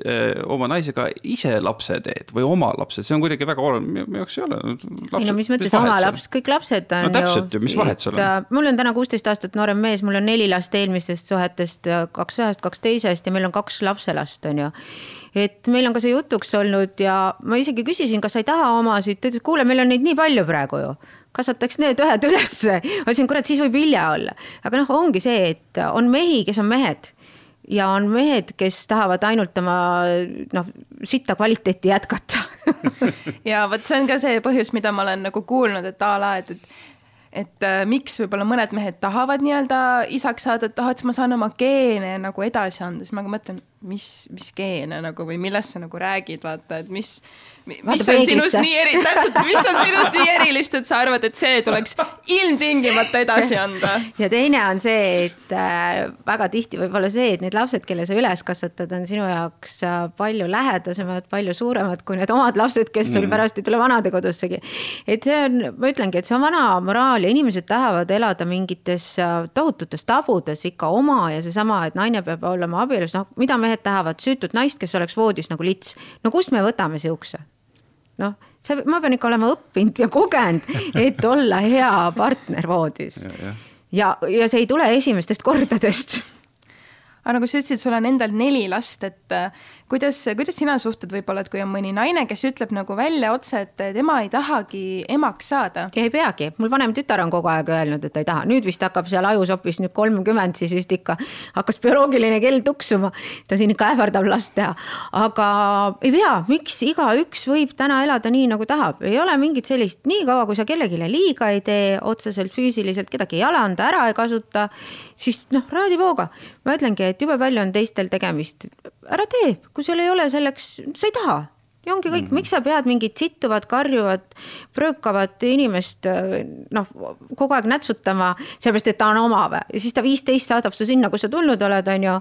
oma naisega ise lapse teed või oma lapsed, see on kuidagi väga oluline, minu jaoks ei ole. ei no mis mõttes oma laps, kõik lapsed on no, täpselt ju, mis vahet seal on? mul on täna kuusteist aastat noorem mees, mul on neli last eelmistest suhetest, kaks ühest, kaks teisest ja meil on kaks lapselast, on ju et meil on ka see jutuks olnud ja ma isegi küsisin, kas sa ei taha omasid, ta ütles, kuule, meil on neid nii palju praegu ju kasvataks need ühed ülesse. ma ütlesin, kurat, siis võib hilja olla. aga noh, ongi see, et on mehi, kes on mehed ja on mehed, kes tahavad ainult oma noh, sitta kvaliteeti jätkata ja vot see on ka see põhjus, mida ma olen nagu kuulnud, et a la, et, et et äh, miks võib-olla mõned mehed tahavad nii-öelda isaks saada, et ah, et ma saan oma geene nagu edasi anda, siis ma mõtlen, mis, mis geene nagu või millest sa nagu räägid, vaata, et mis, mis on sinust nii eri, täpselt, mis on sinust nii erilist, et sa arvad, et see tuleks ilmtingimata edasi anda? ja teine on see, et äh, väga tihti võib olla see, et need lapsed, kelle sa üles kasvatad, on sinu jaoks äh, palju lähedasemad, palju suuremad kui need omad lapsed, kes sul mm. pärast ei tule vanadekodussegi. et see on, ma ütlengi, et see on vana moraal ja inimesed tahavad elada mingites äh, tohututes tabudes ikka oma ja seesama, et naine peab olema abielus, noh, mida mehed tahavad, süütut naist, kes oleks voodis nagu lits. no kust me võtame siukse? noh, see, ma pean ikka olema õppinud ja kogenud, et olla hea partner voodis. ja, ja, ja, ja see ei tule esimestest kordadest aga nagu sa ütlesid, sul on endal neli last, et kuidas, kuidas sina suhtud võib-olla, et kui on mõni naine, kes ütleb nagu välja otse, et tema ei tahagi emaks saada? ei peagi, mul vanem tütar on kogu aeg öelnud, et ta ei taha, nüüd vist hakkab seal ajus hoopis nüüd kolmkümmend, siis vist ikka hakkas bioloogiline kell tuksuma. ta siin ikka ähvardab last teha, aga ei pea, miks igaüks võib täna elada nii, nagu tahab, ei ole mingit sellist, niikaua kui sa kellelegi liiga ei tee, otseselt füüsiliselt kedagi ei alanda, ära ei kasuta, siis noh, raadivooga. ma ütlengi, et jube palju on teistel tegemist, ära tee, kui sul ei ole selleks, sa ei taha ja ongi kõik mm, -hmm. miks sa pead mingit sittuvat, karjuvat, pröökavat inimest noh, kogu aeg nätsutama, sellepärast et ta on oma või, ja siis ta viisteist saadab su sinna, kus sa tulnud oled, on ju.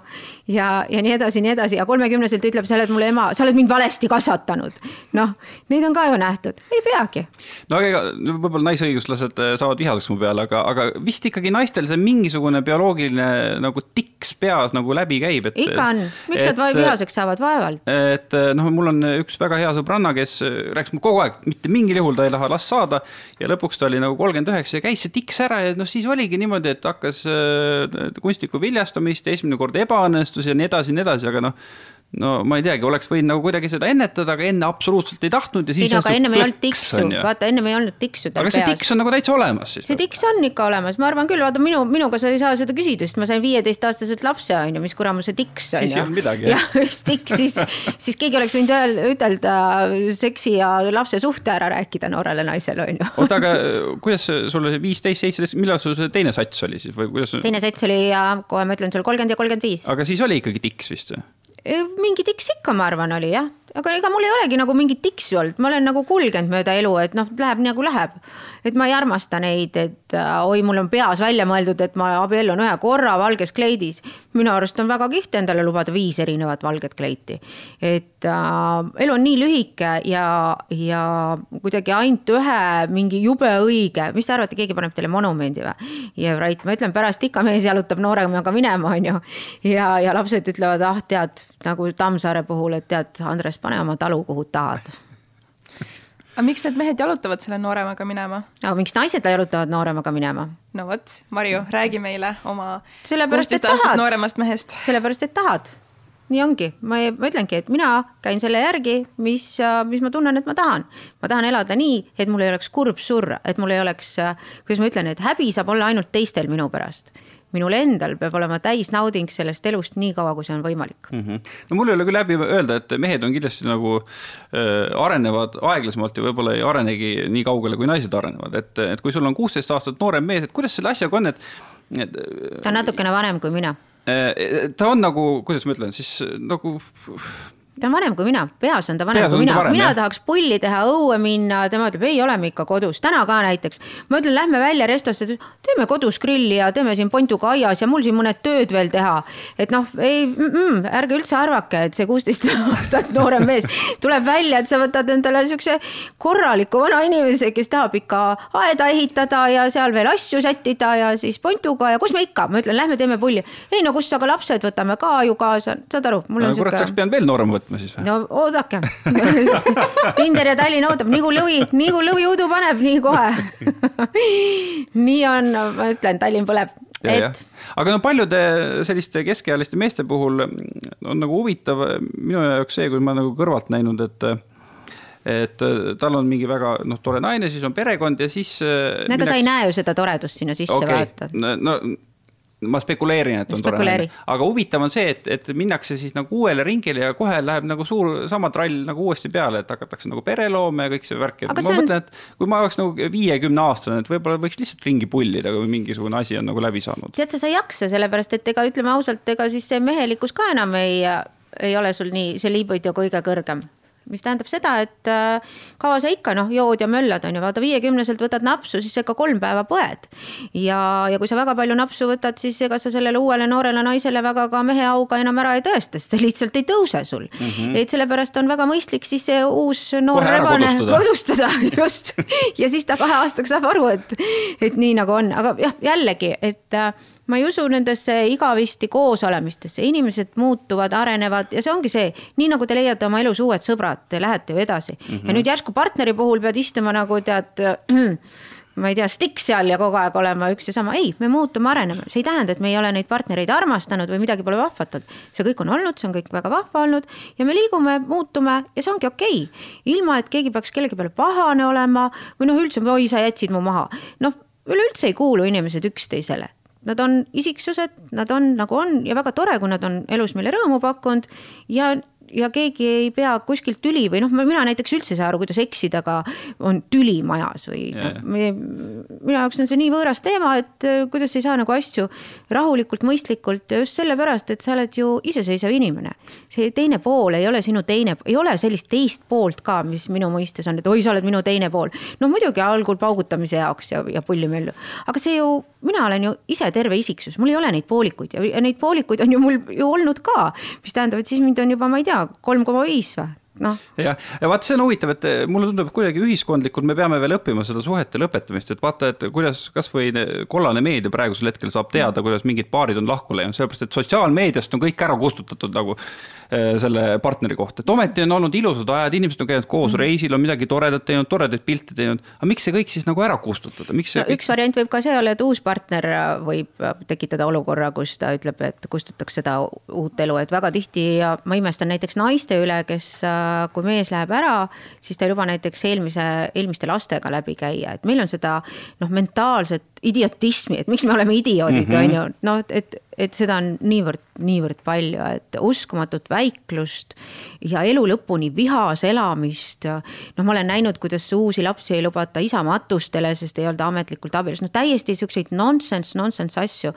ja, ja nii edasi, nii edasi ja kolmekümneselt ütleb, sa oled mulle ema, sa oled mind valesti kasvatanud. noh, neid on ka ju nähtud, ei peagi. no aga ega võib-olla naisõiguslased eh, saavad vihaseks mu peale, aga, aga vist ikkagi naistel see mingisugune bioloogiline nagu tiks peas nagu läbi käib, et. ikka on, miks nad vihaseks saavad, vaevalt. et noh, mul on üks väga väga hea sõbranna, kes äh, rääkis mulle kogu aeg, mitte mingil juhul ta ei taha last saada. ja lõpuks ta oli nagu kolmkümmend üheksa ja käis see tiks ära ja noh, siis oligi niimoodi, et hakkas äh, kunstlikku viljastamist ja esimene kord ebaõnnestus ja nii edasi ja nii edasi, aga noh no ma ei teagi, oleks võinud nagu kuidagi seda ennetada, aga enne absoluutselt ei tahtnud ja siis. ei no aga ennem ei olnud tiksu, vaata ennem ei olnud tiksu. aga see tiks on nagu täitsa olemas siis. see tiks on ikka olemas, ma arvan küll, vaata minu, minuga sa ei saa seda küsida, sest ma sain viieteistaastaselt lapse, on ju, mis kuramus see tiks on ju. siis ei olnud midagi. jah, just tiks, siis, siis keegi oleks võinud öelda, ütelda seksi ja lapse suhte ära rääkida noorele naisele, on ju. oota, aga kuidas sul see viisteist, seitseteist, millal sul see teine sats oli siis või kuidas? teine sats oli ja kohe ma ütlen sulle kolmkümmend ja kolmkümmend viis. aga siis oli ikkagi tiks vist või? Mingi tiks ikka, ma arvan, oli jah, aga ega mul ei olegi nagu mingit tiksu olnud, ma olen nagu kulgenud mööda elu, et noh, läheb nagu läheb et ma ei armasta neid, et äh, oi, mul on peas välja mõeldud, et ma abiellun ühe korra valges kleidis. minu arust on väga kihvt endale lubada viis erinevat valget kleiti. et äh, elu on nii lühike ja, ja kuidagi ainult ühe mingi jube õige, mis te arvate, keegi paneb teile monumendi või? ja Rait, ma ütlen pärast ikka mees jalutab nooremaga minema, on ju. ja, ja lapsed ütlevad, ah tead, nagu Tammsaare puhul, et tead, Andres, pane oma talu, kuhu tahad aga miks need mehed jalutavad selle nooremaga minema? aga miks naised jalutavad nooremaga minema? no vot, Marju, räägi meile oma sellepärast, et tahad. nooremast mehest. sellepärast, et tahad. nii ongi, ma, ma ütlengi, et mina käin selle järgi, mis, mis ma tunnen, et ma tahan. ma tahan elada nii, et mul ei oleks kurb surra, et mul ei oleks, kuidas ma ütlen, et häbi saab olla ainult teistel minu pärast minul endal peab olema täis nauding sellest elust nii kaua, kui see on võimalik mm. -hmm. no mul ei ole küll läbi öelda, et mehed on kindlasti nagu äh, arenevad aeglasemalt ja võib-olla ei arenegi nii kaugele, kui naised arenevad, et, et kui sul on kuusteist aastat noorem mees, et kuidas selle asjaga on, et, et. ta on natukene vanem kui mina äh,. ta on nagu, kuidas ma ütlen siis nagu ta on vanem kui mina, peas on ta vanem peas kui mina, mina jah. tahaks pulli teha, õue minna, tema ütleb ei, oleme ikka kodus, täna ka näiteks. ma ütlen, lähme välja restosse, teeme kodus grilli ja teeme siin pontuga aias ja mul siin mõned tööd veel teha. et noh, ei mm, -mm, ärge üldse arvake, et see kuusteist aastat noorem mees tuleb välja, et sa võtad endale siukse korraliku vana inimese, kes tahab ikka aeda ehitada ja seal veel asju sättida ja siis pontuga ja kus me ikka, ma ütlen, lähme teeme pulli. ei no kus, aga lapsed võtame ka ju kaasa, saad aru, mul on no, siuke. kurat, saaks pidanud veel noorema võtma võtma siis või? no oodake Tinder ja Tallinn ootab, nii kui lõvi, nii kui lõvi udu paneb, nii kohe nii on, ma ütlen, Tallinn põleb. et aga no paljude selliste keskealiste meeste puhul on nagu huvitav minu jaoks see, kui ma nagu kõrvalt näinud, et et tal on mingi väga noh, tore naine, siis on perekond ja siis. Äh, no ega sa ei näe ju seda toredust sinna sisse okay. vaata. no ma spekuleerin, et on tore naine, aga huvitav on see, et, et minnakse siis nagu uuele ringile ja kohe läheb nagu suur sama trall nagu uuesti peale, et hakatakse nagu pere looma ja kõik see värk, et aga ma on... mõtlen, et kui ma oleks nagu viiekümne aastane, et võib-olla võiks lihtsalt ringi pullida, kui mingisugune asi on nagu läbi saanud. tead sa, sa ei jaksa, sellepärast et ega ütleme ausalt, ega siis see mehelikkus ka enam ei, ei ole sul nii, see liibido kõige kõrgem mis tähendab seda, et äh, kaua sa ikka noh, jood ja möllad, on ju, vaata viiekümneselt võtad napsu, siis ikka kolm päeva põed. ja, ja kui sa väga palju napsu võtad, siis ega sa sellele uuele noorele naisele väga ka mehe auga enam ära ei tõesta, sest see lihtsalt ei tõuse sul mm. -hmm. et sellepärast on väga mõistlik siis see uus noor rebane kodustada, just. ja siis ta kahe aastaga saab aru, et, et nii nagu on, aga jah, jällegi, et äh, ma ei usu nendesse igavesti koosolemistesse, inimesed muutuvad, arenevad ja see ongi see, nii nagu te leiate oma elus uued sõbrad, te lähete ju edasi mm. -hmm. ja nüüd järsku partneri puhul pead istuma nagu tead ma ei tea, stikk seal ja kogu aeg olema üks ja sama, ei, me muutume, areneme, see ei tähenda, et me ei ole neid partnereid armastanud või midagi pole vahvat olnud. see kõik on olnud, see on kõik väga vahva olnud ja me liigume, muutume ja see ongi okei okay.. ilma, et keegi peaks kellegi peale pahane olema või noh, üldse, oi, sa jätsid mu maha. noh, üleüldse ei kuulu inimesed üksteisele Nad on isiksused, nad on nagu on ja väga tore, kui nad on elus meile rõõmu pakkunud. Ja ja keegi ei pea kuskilt tüli või noh, mina näiteks üldse ei saa aru, kuidas eksida, aga on tüli majas või noh, minu jaoks on see nii võõras teema, et äh, kuidas ei saa nagu asju rahulikult, mõistlikult ja just sellepärast, et sa oled ju iseseisev inimene. see teine pool ei ole sinu teine, ei ole sellist teist poolt ka, mis minu mõistes on, et oi, sa oled minu teine pool. no muidugi algul paugutamise jaoks ja, ja pullimöllu, aga see ju, mina olen ju ise terve isiksus, mul ei ole neid poolikuid ja, ja neid poolikuid on ju mul ju olnud ka, mis tähendab, et siis mind on juba, ma ei tea, kolm koma viis või noh. jah, ja vaat see on huvitav, et mulle tundub, et kuidagi ühiskondlikult me peame veel õppima seda suhete lõpetamist, et vaata, et kuidas kasvõi kollane meedia praegusel hetkel saab teada, kuidas mingid paarid on lahku läinud, sellepärast et sotsiaalmeediast on kõik ära kustutatud nagu äh, selle partneri kohta, et ometi on olnud ilusad ajad, inimesed on käinud koos mm reisil, on midagi toredat teinud, toredaid pilte teinud. aga miks see kõik siis nagu ära kustutada, miks see no,? üks variant võib ka see olla, et uus partner võib tekitada olukorra, kus ta ütleb, et kustutaks seda uut elu, et väga tihti ja ma imestan näiteks naiste üle, kes kui mees läheb ära, siis ta ei luba näiteks eelmise, eelmiste lastega läbi käia, et meil on seda noh, mentaalset idiotismi, et miks me oleme idioodid, mhm. on ju, noh, et, et seda on niivõrd, niivõrd palju, et uskumatut väiklust ja elu lõpuni vihas elamist. noh, ma olen näinud, kuidas uusi lapsi ei lubata isa matustele, sest ei olda ametlikult abielus, noh täiesti siukseid nonsense, nonsense asju,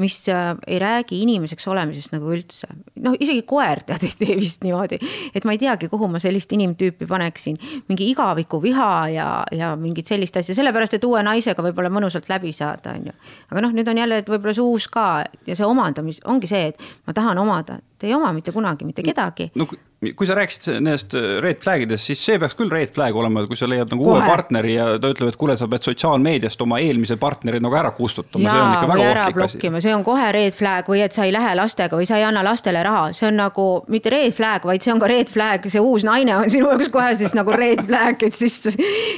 mis äh, ei räägi inimeseks olemisest nagu üldse. noh, isegi koer tead ei tee vist niimoodi, et ma ei teagi, kuhu ma sellist inimtüüpi paneksin, mingi igaviku viha ja, ja mingit sellist asja, sellepärast et uue naisega võib-olla mõnusalt läbi saada, on ju. aga noh, nüüd on jälle, võib-olla see uus ka ja see omandamis ongi see, et ma tahan omada, te ei oma mitte kunagi mitte kedagi no, kui sa rääkisid nendest äh, red flag idest, siis see peaks küll red flag olema, kui sa leiad nagu Kohe. uue partneri ja ta ütleb, et kuule, sa pead sotsiaalmeediast oma eelmise partneri nagu ära kustutama, see on ikka väga ohtlik asi. see on kohe red flag või et sa ei lähe lastega või sa ei anna lastele raha, see on nagu mitte red flag, vaid see on ka red flag, see uus naine on sinu jaoks kohe siis nagu red flag, et siis,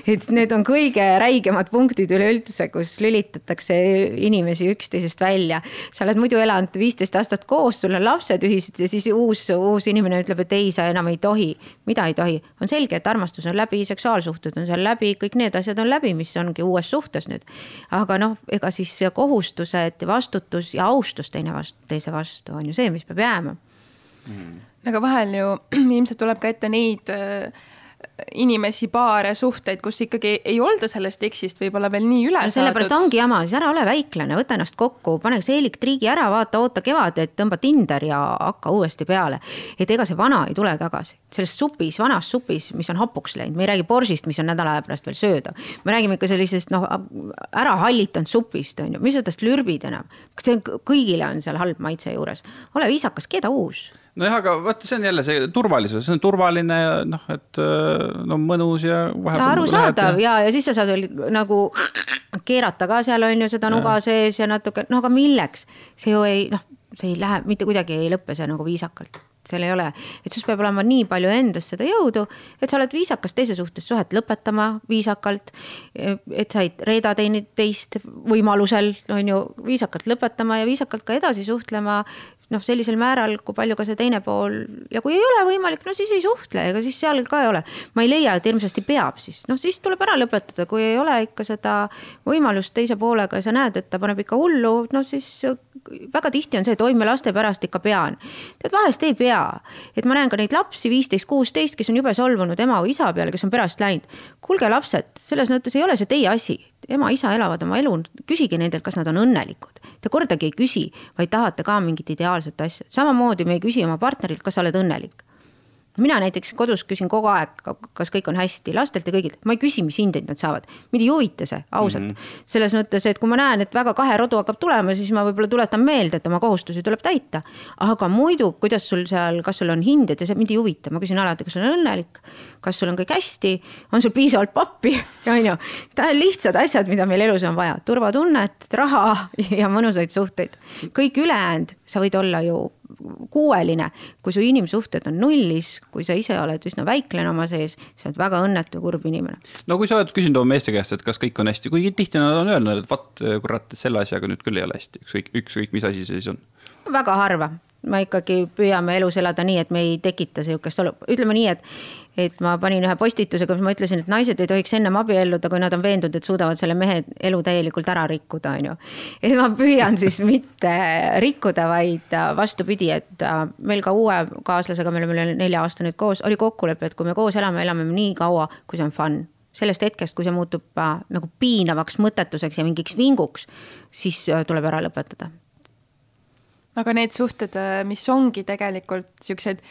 et need on kõige räigemad punktid üleüldse, kus lülitatakse inimesi üksteisest välja. sa oled muidu elanud viisteist aastat koos, sul on lapsed ühised ja siis uus, uus inimene ütleb, et ei, sa enam ei tohi, mida ei tohi, on selge, et armastus on läbi, seksuaalsuhted on seal läbi, kõik need asjad on läbi, mis ongi uues suhtes nüüd. aga noh, ega siis kohustused, vastutus ja austus teine vastu, teise vastu on ju see, mis peab jääma. Mm.. aga vahel ju ilmselt tuleb ka ette neid äh, inimesi, paare, suhteid, kus ikkagi ei olda sellest tekstist võib-olla veel nii üle no, sellepärast saadud. ongi jama, siis ära ole väiklane, võta ennast kokku, pane seelik triigi ära, vaata, oota kevadet, tõmba Tinder ja hakka uuesti peale. et ega see vana ei tule tagasi, selles supis, vanas supis, mis on hapuks läinud, me ei räägi borsist, mis on nädala aja pärast veel söödav. me räägime ikka sellisest noh, ära hallitanud supist on ju, mis sa tast lürbid enam, see kõigile on seal halb maitse juures, ole viisakas, keda uus nojah, aga vaata, see on jälle see turvalisus, see on turvaline ja noh, et no mõnus ja. arusaadav ja, ja, ja siis sa saad veel nagu keerata ka seal on ju seda nuga sees ja natuke, no aga milleks, see ju ei noh, see ei lähe mitte kuidagi ei lõppe see nagu viisakalt seal ei ole, et sus peab olema nii palju endas seda jõudu, et sa oled viisakas teise suhtes suhet lõpetama viisakalt. et sa ei reeda teine, teist võimalusel, on ju, viisakalt lõpetama ja viisakalt ka edasi suhtlema. Noh, sellisel määral, kui palju ka see teine pool ja kui ei ole võimalik, no siis ei suhtle, ega siis seal ka ei ole. ma ei leia, et hirmsasti peab siis, noh siis tuleb ära lõpetada, kui ei ole ikka seda võimalust teise poolega ja sa näed, et ta paneb ikka hullu, no siis väga tihti on see, et oi, ma laste pärast ikka pean. tead, vahest ei pea, et ma näen ka neid lapsi, viisteist, kuusteist, kes on jube solvunud ema või isa peale, kes on perast läinud. kuulge, lapsed, selles mõttes ei ole see teie asi ema-isa elavad oma elu, küsige nendelt, kas nad on õnnelikud. Te kordagi ei küsi, vaid tahate ka mingit ideaalset asja. samamoodi me ei küsi oma partnerilt, kas sa oled õnnelik mina näiteks kodus küsin kogu aeg, kas kõik on hästi, lastelt ja kõigilt, ma ei küsi, mis hindeid nad saavad. mind ei huvita see, ausalt mm. -hmm. selles mõttes, et kui ma näen, et väga kahe rodu hakkab tulema, siis ma võib-olla tuletan meelde, et oma kohustusi tuleb täita. aga muidu, kuidas sul seal, kas sul on hinded ja see mind ei huvita, ma küsin alati, kas sul on õnnelik, kas sul on kõik hästi, on sul piisavalt pappi, on ju. lihtsad asjad, mida meil elus on vaja, turvatunnet, raha ja mõnusaid suhteid. kõik ülejäänud, sa võid olla ju kuueline, kui su inimsuhted on nullis, kui sa ise oled üsna väiklane oma sees, sa oled väga õnnetu, kurb inimene. no kui sa oled küsinud oma meeste käest, et kas kõik on hästi, kuigi tihti nad on öelnud, et vot kurat, selle asjaga nüüd küll ei ole hästi, ükskõik, ükskõik mis asi see siis on. väga harva, me ikkagi püüame elus elada nii, et me ei tekita sihukest olu, ütleme nii, et et ma panin ühe postituse, kus ma ütlesin, et naised ei tohiks ennem abielluda, kui nad on veendunud, et suudavad selle mehe elu täielikult ära rikkuda, on ju. et ma püüan siis mitte rikkuda, vaid äh, vastupidi, et äh, meil ka uue kaaslasega, me oleme üle nelja aasta nüüd koos, oli kokkulepe, et kui me koos elame, elame nii kaua, kui see on fun sellest hetkest, kui see muutub äh, nagu piinavaks mõttetuseks ja mingiks vinguks, siis tuleb ära lõpetada aga need suhted, äh, mis ongi tegelikult siuksed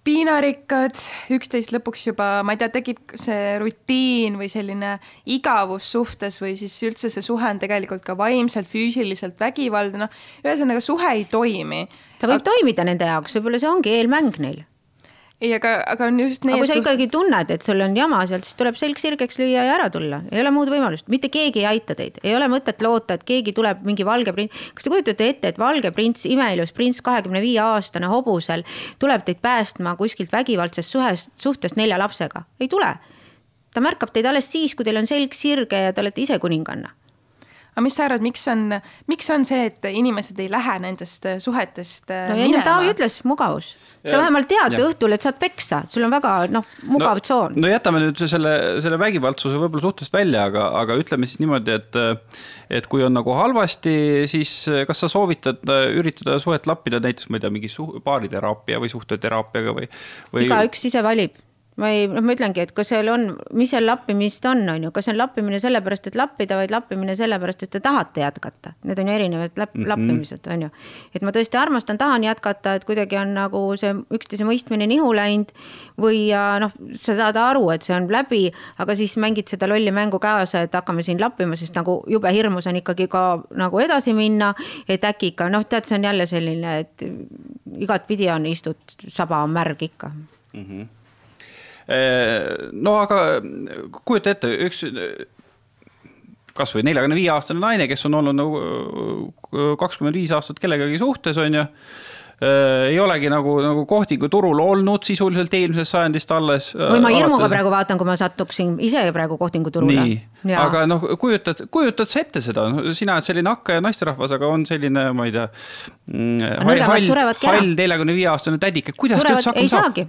piinarikkad, üksteist lõpuks juba, ma ei tea, tekib see rutiin või selline igavus suhtes või siis üldse see suhe on tegelikult ka vaimselt, füüsiliselt vägivaldne, noh, ühesõnaga suhe ei toimi. ta võib aga... toimida nende jaoks, võib-olla see ongi eelmäng neil ei, aga, aga on just need. aga kui sa ikkagi tunned, et sul on jama seal, siis tuleb selg sirgeks lüüa ja ära tulla, ei ole muud võimalust, mitte keegi ei aita teid, ei ole mõtet loota, et keegi tuleb mingi valge prints. kas te kujutate ette, et valge prints, imeilus prints, kahekümne viie aastane hobusel tuleb teid päästma kuskilt vägivaldsest suhest, suhtest nelja lapsega? ei tule. ta märkab teid alles siis, kui teil on selg sirge ja te olete ise kuninganna aga mis sa arvad, miks on, miks on see, et inimesed ei lähe nendest äh, suhetest äh, no, minema? Taavi ütles, mugavus. sa vähemalt tead ja. õhtul, et saad peksa, sul on väga noh, mugav no, tsoon. no jätame nüüd selle, selle vägivaldsuse võib-olla suhtest välja, aga, aga ütleme siis niimoodi, et et kui on nagu halvasti, siis kas sa soovitad äh, üritada suhet lappida näiteks, ma ei tea, mingi suh-, baariteraapia või suhteteraapiaga või, või...? igaüks ise valib ma ei, noh, ma ütlengi, et kas seal on, mis seal lappimist on, on ju, kas see on lappimine sellepärast, et lappida, vaid lappimine sellepärast, et te tahate jätkata. Need on ju erinevad lapp, mm -hmm. lappimised, on ju. et ma tõesti armastan, tahan jätkata, et kuidagi on nagu see üksteise mõistmine nihu läinud või noh, sa saad aru, et see on läbi, aga siis mängid seda lolli mängu kaasa, et hakkame siin lappima, sest nagu jube hirmus on ikkagi ka nagu edasi minna, et äkki ikka noh, tead, see on jälle selline, et igatpidi on, istud, saba on märg ikka mm. -hmm no aga kujuta ette, üks kasvõi neljakümne viie aastane naine, kes on olnud nagu kakskümmend viis aastat kellegagi suhtes, on ju ei olegi nagu, nagu kohtingu turul olnud sisuliselt eelmisest sajandist alles. või ma hirmuga alates... praegu vaatan, kui ma satuksin ise praegu kohtingu turule. nii, aga noh, kujutad, kujutad sa ette seda, sina oled selline hakkaja naisterahvas, aga on selline, ma ei tea. Mm, hall, hall neljakümne viie aastane tädike, kuidas ta üldse hakkama saab?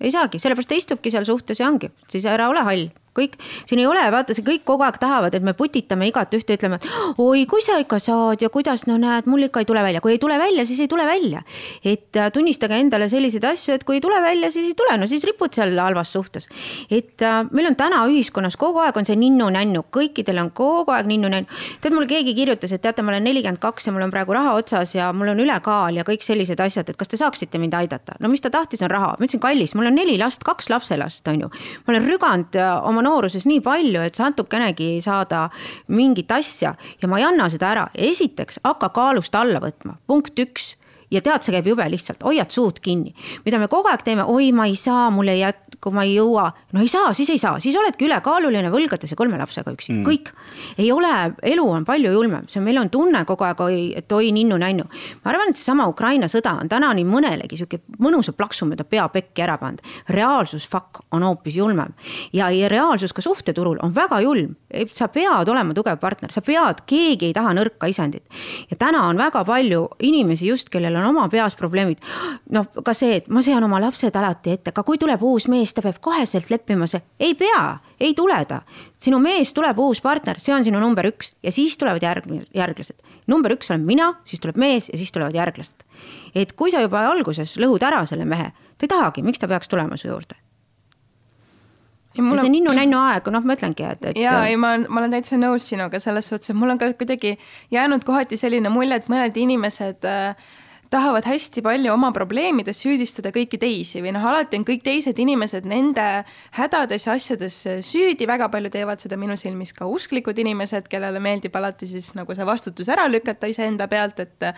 Ei saagi, sellepärast ta istubki seal suhtes ja ongi, siis ära ole hall kõik, siin ei ole, vaata, see kõik kogu aeg tahavad, et me putitame igat ühte, ütleme, oi, kui sa ikka saad ja kuidas, no näed, mul ikka ei tule välja, kui ei tule välja, siis ei tule välja. et äh, tunnistage endale selliseid asju, et kui ei tule välja, siis ei tule, no siis ripud seal halvas suhtes. et äh, meil on täna ühiskonnas kogu aeg on see ninnu-nännu, kõikidel on kogu aeg ninnu-nännu. tead, mulle keegi kirjutas, et teate, ma olen nelikümmend kaks ja mul on praegu raha otsas ja mul on ülekaal ja kõik sellised asjad, et kas te saaksite mind aidata. no mis ta tahtis, on raha, ma ütlesin, kallis, mul on neli last, kaks lapselast, on ju. ma olen rüganud äh, oma nooruses nii palju, et natukenegi saada mingit asja ja ma ei anna seda ära. esiteks hakka kaalust alla võtma, punkt üks ja tead, see käib jube lihtsalt, hoiad suud kinni. mida me kogu aeg teeme, oi, ma ei saa, mul ei jät-, kui ma ei jõua, no ei saa, siis ei saa, siis oledki ülekaaluline, võlgades ja kolme lapsega üksi mm., kõik. ei ole, elu on palju julmem, see, meil on tunne kogu aeg, oi, et oi ninnu-nännu. ma arvan, et seesama Ukraina sõda on täna nii mõnelegi sihuke mõnusa plaksu mööda pea pekki ära pannud. reaalsus, fuck, on hoopis julmem ja, ja reaalsus ka suhteturul on väga julm. sa pead olema tugev partner, sa pead, keegi ei taha nõrka isendit. ja täna on väga palju inimesi just, kellel tal on oma peas probleemid. noh, ka see, et ma sean oma lapsed alati ette, ka kui tuleb uus mees, ta peab koheselt leppima see, ei pea, ei tule ta. sinu mees tuleb uus partner, see on sinu number üks ja siis tulevad järg-, järglased. number üks olen mina, siis tuleb mees ja siis tulevad järglased. et kui sa juba alguses lõhud ära selle mehe, ta ei tahagi, miks ta peaks tulema su juurde et see on ninnu-nännu aeg, noh, ma ütlengi, et, et. ja ei, ma, ma olen täitsa nõus sinuga selles suhtes, et mul on ka kuidagi jäänud kohati selline mulje, et mõned inimesed äh, tahavad hästi palju oma probleemides süüdistada kõiki teisi või noh, alati on kõik teised inimesed nende hädades ja asjades süüdi, väga palju teevad seda minu silmis ka usklikud inimesed, kellele meeldib alati siis nagu see vastutus ära lükata iseenda pealt, et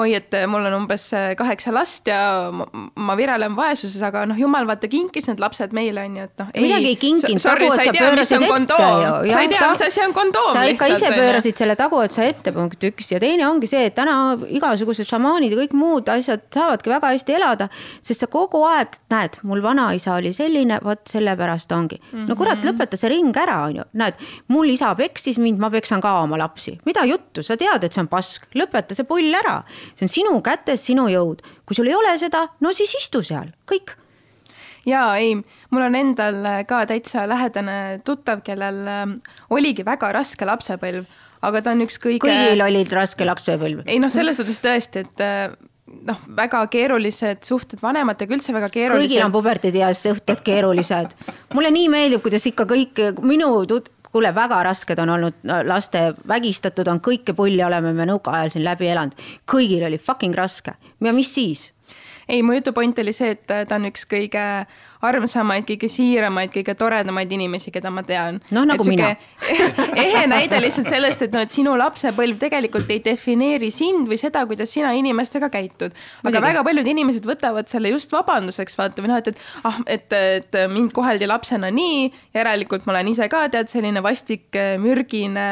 oi, et mul on umbes kaheksa last ja ma virelen vaesuses, aga noh, jumal vaata kinkis need lapsed meile on ju, et noh. midagi ei kinkinud, taguotsa pöörasid ette ju. sa ei tea, mis asi on kondoom. sa ikka ise pöörasid selle taguotsa ette, punkt üks ja teine ongi see, et täna igasugused šamaanid kõik muud asjad saavadki väga hästi elada, sest sa kogu aeg näed, mul vanaisa oli selline, vot sellepärast ongi. Mm. -hmm. no kurat, mhm. lõpeta see ring ära, on ju, näed, mul isa peksis mind, ma peksan ka oma lapsi, mida juttu, sa tead, et see on pask, lõpeta see pull ära. See on sinu kätes, sinu jõud, kui sul ei ole seda, no siis istu seal, kõik. Ja ei, mul on endal ka täitsa lähedane tuttav, kellel ähm, oligi väga raske lapsepõlv, aga ta on üks kõige. kõigil olid raske lapsepõlv. ei noh, selles suhtes tõesti, et äh, noh, väga keerulised suhted vanematega, üldse väga keerulised. kõigil on puberteedieas suhted keerulised. mulle nii meeldib, kuidas ikka kõik minu tut-, kuule, väga rasked on olnud laste vägistatud on, kõike pulli oleme me nõukaajal siin läbi elanud. kõigil oli fucking raske ja mis siis? ei, mu jutu point oli see, et ta on üks kõige armsamaid, kõige siiramaid, kõige toredamaid inimesi, keda ma tean. noh, nagu mina. ehe näide lihtsalt sellest, et noh, et sinu lapsepõlv tegelikult ei defineeri sind või seda, kuidas sina inimestega käitud. aga Midagi. väga paljud inimesed võtavad selle just vabanduseks, vaata või noh, et, et ah, et, et mind koheldi lapsena nii, järelikult ma olen ise ka tead selline vastik, mürgine,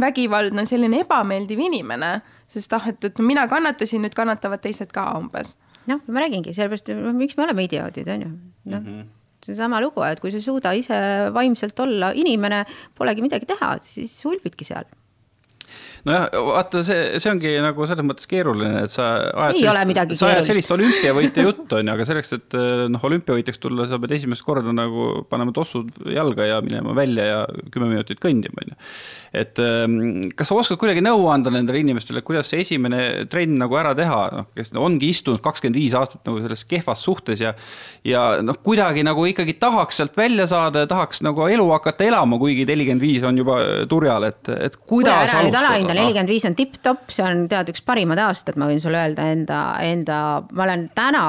vägivaldne, selline ebameeldiv inimene sest ah, et, et mina kannatasin, nüüd kannatavad teised ka umbes noh, ma räägingi, sellepärast, miks me oleme idioodid, on ju, noh mm -hmm seesama lugu, et kui sa ei suuda ise vaimselt olla inimene, polegi midagi teha, siis ulbidki seal. Nojah, vaata, see, see ongi nagu selles mõttes keeruline, et sa ajad ei ole midagi sa ajad sellist olümpiavõitja juttu, on ju, aga selleks, et noh, olümpiavõitjaks tulla, sa pead esimest korda nagu panema tossud jalga ja minema välja ja kümme minutit kõndima, on ju. Et ehm, kas sa oskad kuidagi nõu anda nendele inimestele, kuidas see esimene trenn nagu ära teha, noh, kes ongi istunud kakskümmend viis aastat nagu selles kehvas suhtes ja ja noh, kuidagi nagu ikkagi tahaks sealt välja saada ja tahaks nagu elu hakata elama, kuigi nelikümmend viis on juba turjal, et, et kuidas alustada? enda nelikümmend viis on tipp-topp, see on tead üks parimad aastad, ma võin sulle öelda enda, enda, ma olen täna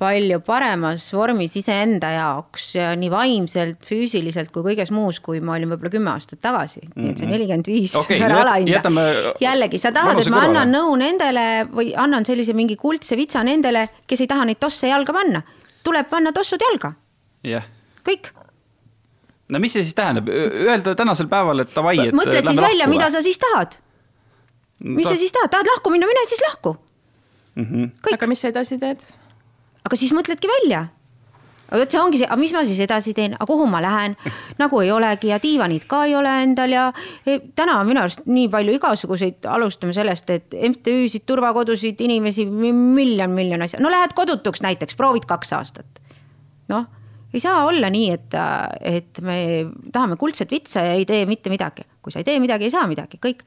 palju paremas vormis iseenda jaoks nii vaimselt, füüsiliselt kui kõiges muus, kui ma olin võib-olla kümme aastat tagasi mm. -hmm. nii et see mhm. nelikümmend viis okay, ära alahinda. jällegi, sa tahad, et ma annan nõu nendele või annan sellise mingi kuldse vitsa nendele, kes ei taha neid tosse jalga panna. tuleb panna tossud jalga yeah.. kõik no mis see siis tähendab, öelda tänasel päeval, et davai, et mõtled siis välja, mida sa siis tahad? mis ta... sa siis tahad, tahad lahku minna, mine siis lahku mm. -hmm. aga mis sa edasi teed? Aga siis mõtledki välja. vot see ongi see, aga mis ma siis edasi teen, aga kuhu ma lähen, nagu ei olegi ja diivanit ka ei ole endal ja e, täna on minu arust nii palju igasuguseid, alustame sellest, et MTÜ-sid, turvakodusid, inimesi, miljon, miljon asja, no lähed kodutuks näiteks, proovid kaks aastat. noh ei saa olla nii, et, et me tahame kuldset vitsa ja ei tee mitte midagi. kui sa ei tee midagi, ei saa midagi, kõik.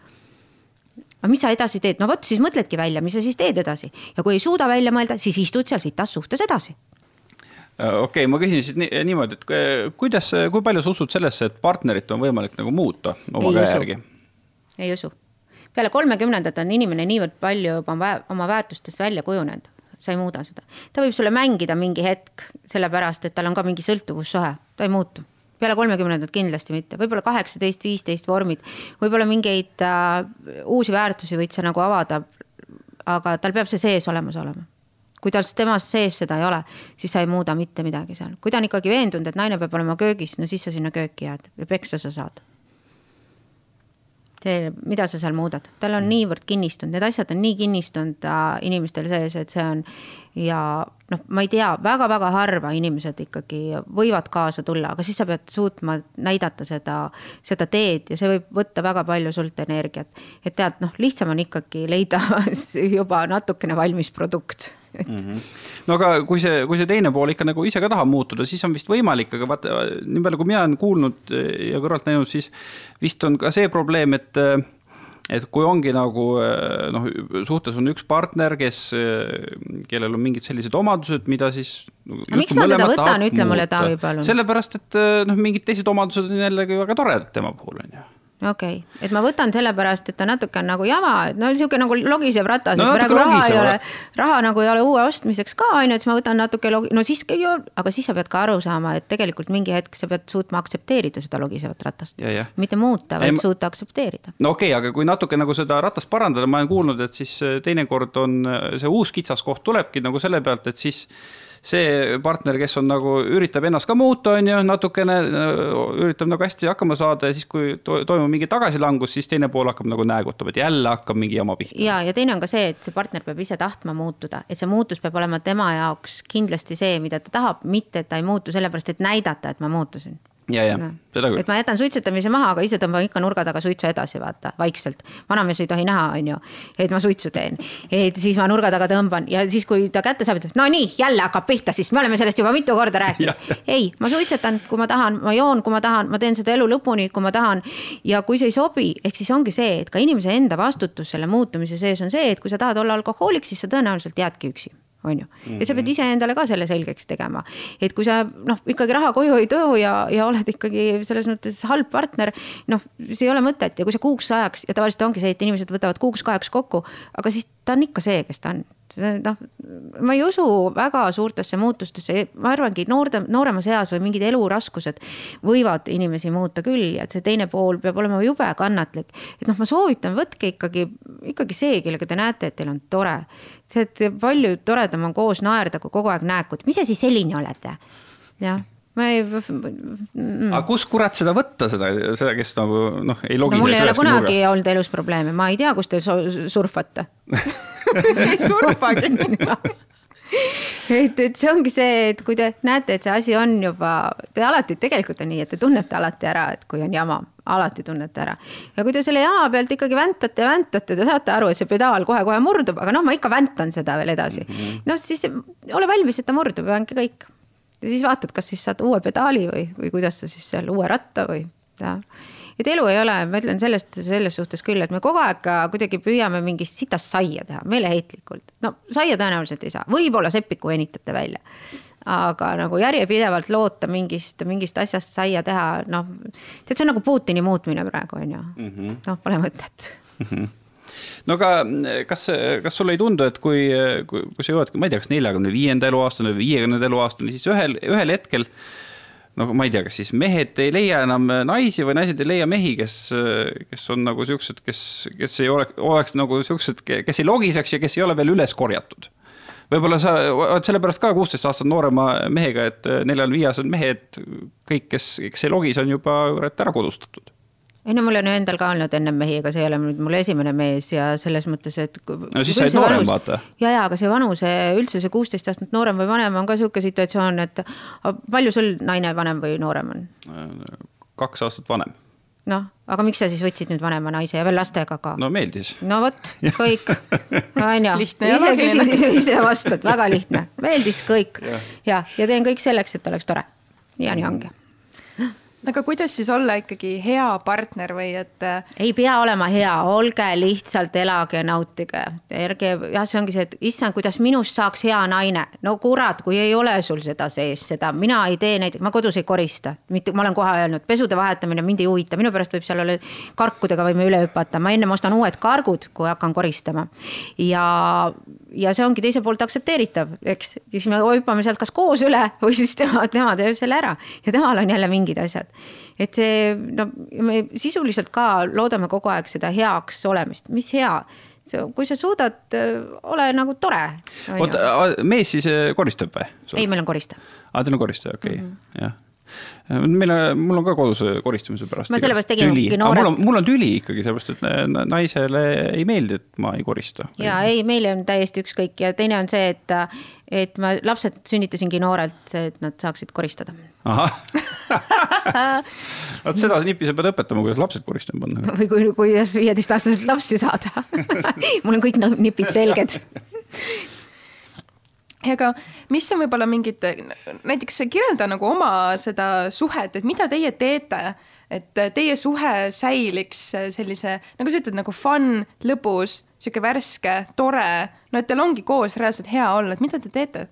Aga mis sa edasi teed, no vot, siis mõtledki välja, mis sa siis teed edasi ja kui ei suuda välja mõelda, siis istud seal sitas suhtes edasi äh, okei okay,, ma küsin siis nii, niimoodi, et kuidas, kui palju sa usud sellesse, et partnerit on võimalik nagu muuta oma käe järgi? ei usu. peale kolmekümnendat on inimene niivõrd palju oma, oma väärtustest välja kujunenud sa ei muuda seda. ta võib sulle mängida mingi hetk, sellepärast et tal on ka mingi sõltuvussuhe, ta ei muutu. Peale kolmekümnendat kindlasti mitte, võib-olla kaheksateist, viisteist vormid, võib-olla mingeid äh, uusi väärtusi võid sa nagu avada, aga tal peab see sees olemas olema. Kui tal temas sees seda ei ole, siis sa ei muuda mitte midagi seal. kui ta on ikkagi veendunud, et naine peab olema köögis, no siis sa sinna kööki jääd ja peksa sa saad mida sa seal muudad, tal on niivõrd kinnistunud, need asjad on nii kinnistunud äh, inimestel sees, et see on ja noh, ma ei tea väga,, väga-väga harva inimesed ikkagi võivad kaasa tulla, aga siis sa pead suutma näidata seda, seda teed ja see võib võtta väga palju sult energiat. et tead, noh, lihtsam on ikkagi leida juba natukene valmis produkt mm. -hmm. no aga kui see, kui see teine pool ikka nagu ise ka tahab muutuda, siis on vist võimalik, aga vaata, nii palju, kui mina olen kuulnud ja kõrvalt näinud, siis vist on ka see probleem, et et kui ongi nagu eh, noh, suhtes on üks partner, kes, eh, kellel on mingid sellised omadused, mida siis. miks ma teda võtan, ütle mulle, Taavi, palun. sellepärast, et eh, noh, mingid teised omadused on jällegi väga toredad tema puhul, on ju okei okay., et ma võtan sellepärast, et ta natuke on nagu jama, et no niisugune nagu logisev ratas no,, et praegu raha ei ole, raha nagu ei ole uue ostmiseks ka on ju, et siis ma võtan natuke logi-, no siis, aga siis sa pead ka aru saama, et tegelikult mingi hetk sa pead suutma aktsepteerida seda logisevat ratast. mitte muuta, vaid ei, ma... suuta aktsepteerida. no okei okay,, aga kui natuke nagu seda ratast parandada, ma olen kuulnud, et siis äh, teinekord on äh, see uus kitsaskoht tulebki nagu selle pealt, et siis see partner, kes on nagu, üritab ennast ka muuta, on ju, natukene, üritab nagu hästi hakkama saada ja siis, kui to toimub mingi tagasilangus, siis teine pool hakkab nagu näägutama, et jälle hakkab mingi jama pihta. ja, ja teine on ka see, et see partner peab ise tahtma muutuda, et see muutus peab olema tema jaoks kindlasti see, mida ta tahab, mitte et ta ei muutu sellepärast, et näidata, et ma muutusin ja, ja seda küll. et ma jätan suitsetamise maha, aga ise tõmban ikka nurga taga suitsu edasi, vaata, vaikselt. vanamees ei tohi näha, on ju, et ma suitsu teen. et siis ma nurga taga tõmban ja siis, kui ta kätte saab, ütleb no nii, jälle hakkab pihta, siis me oleme sellest juba mitu korda rääkinud. ei, ma suitsetan, kui ma tahan, ma joon, kui ma tahan, ma teen seda elu lõpuni, kui ma tahan. ja kui see ei sobi, ehk siis ongi see, et ka inimese enda vastutus selle muutumise sees on see, et kui sa tahad olla alkohoolik, siis sa tõenäoliselt jäädki üksi on ju. ja sa pead mhm. iseendale ka selle selgeks tegema. et kui sa noh, ikkagi raha koju ei too ja, ja oled ikkagi selles mõttes halb partner, noh, siis ei ole mõtet ja kui sa kuuks ajaks ja tavaliselt ongi see, et inimesed võtavad kuuks-kaheks kokku, aga siis ta on ikka see, kes ta on noh, ma ei usu väga suurtesse muutustesse, ma arvangi, noorte, nooremas eas või mingid eluraskused võivad inimesi muuta küll ja et see teine pool peab olema jube kannatlik. et noh, ma soovitan, võtke ikkagi, ikkagi see, kellega te näete, et teil on tore. See, et palju toredam on koos naerda, kui kogu aeg nääkud, mis sa siis selline oled? jah ma ei mm.. aga kus kurat seda võtta, seda, seda, kes nagu noh, ei logi no,. mul ei ole kunagi nurgast. olnud elus probleeme, ma ei tea, kus te surfate ei surfagi et, et see ongi see, et kui te näete, et see asi on juba, te alati, tegelikult on nii, et te tunnete alati ära, et kui on jama, alati tunnete ära. ja kui te selle jama pealt ikkagi väntate ja väntate, te saate aru, et see pedaal kohe-kohe murdub, aga noh, ma ikka väntan seda veel edasi mm. -hmm. noh, siis ole valmis, et ta murdub ja ongi kõik ja siis vaatad, kas siis saad uue pedaali või, või kuidas sa siis seal uue ratta või ja. Et elu ei ole, ma ütlen sellest, selles suhtes küll, et me kogu aeg kuidagi püüame mingist sitast saia teha meeleheitlikult. no saia tõenäoliselt ei saa, võib-olla sepiku venitate välja. aga nagu järjepidevalt loota mingist, mingist asjast saia teha, noh. tead, see on nagu Putini muutmine praegu on ju mm -hmm., noh, pole mõtet mm. -hmm no aga kas, kas sulle ei tundu, et kui, kui, kui sa jõuad, ma ei tea, kas neljakümne viienda eluaastani või viiekümnenda eluaastani, siis ühel, ühel hetkel no ma ei tea, kas siis mehed ei leia enam naisi või naised ei leia mehi, kes, kes on nagu siuksed, kes, kes ei ole, oleks nagu siuksed, kes ei logiseks ja kes ei ole veel üles korjatud. võib-olla sa oled sellepärast ka kuusteist aastat noorema mehega, et neljal-viies on mehed, kõik, kes, kes ei logis, on juba kurat ära kodustatud ei no mul on endal ka olnud ennem mehi, aga see ei ole nüüd mul esimene mees ja selles mõttes, et. no siis sa oled noorem, vaata. ja, ja aga see vanuse, üldse see kuusteist aastat noorem või vanem on ka sihuke situatsioon, et palju sul naine vanem või noorem on? kaks aastat vanem. noh, aga miks sa siis võtsid nüüd vanema naise ja veel lastega ka? no meeldis. no vot, kõik, on ju. ise küsid, ise vastad, väga lihtne, meeldis kõik ja, ja, ja teen kõik selleks, et oleks tore. nii ja nii ongi aga kuidas siis olla ikkagi hea partner või et? Äh, ei pea olema hea, olge lihtsalt, elage ja nautige. ärge, jah, see ongi see, et issand, kuidas minust saaks hea naine. no kurat, kui ei ole sul seda sees, seda mina ei tee näiteks, ma kodus ei korista, mitte, ma olen kohe öelnud, pesude vahetamine mind ei huvita, minu pärast võib seal olla karkudega võime üle hüpata, ma ennem ostan uued kargud, kui hakkan koristama. ja, ja see ongi teiselt poolt aktsepteeritav, eks, siis me hüppame sealt kas koos üle või siis tema, tema teeb selle ära ja temal on jälle mingid asjad et see, no me sisuliselt ka loodame kogu aeg seda heaks olemist, mis hea kui sa suudad, ole nagu tore. oota, mees siis eh, koristab või? ei, meil on koristaja. aa, teil on koristaja, okei okay. mm, -hmm. jah meil, mul on ka kodus koristamise pärast. ma sellepärast tegingi noored. mul on, mul on tüli ikkagi, sellepärast et naisele ei meeldi, et ma ei korista. ja ei, meile on täiesti ükskõik ja teine on see, et, et ma lapsed sünnitasingi noorelt, et nad saaksid koristada. ahah vot seda nippi sa pead õpetama, kuidas lapsed koristama panna. või kui, kuidas viieteistaastaselt lapsi saada mul on kõik nipid selged aga mis on võib-olla mingid, näiteks kirjelda nagu oma seda suhet, et mida teie teete, et teie suhe säiliks sellise, nagu sa ütled, nagu fun, lõbus, sihuke värske, tore, no et teil ongi koos reaalselt hea olla, et mida te teete?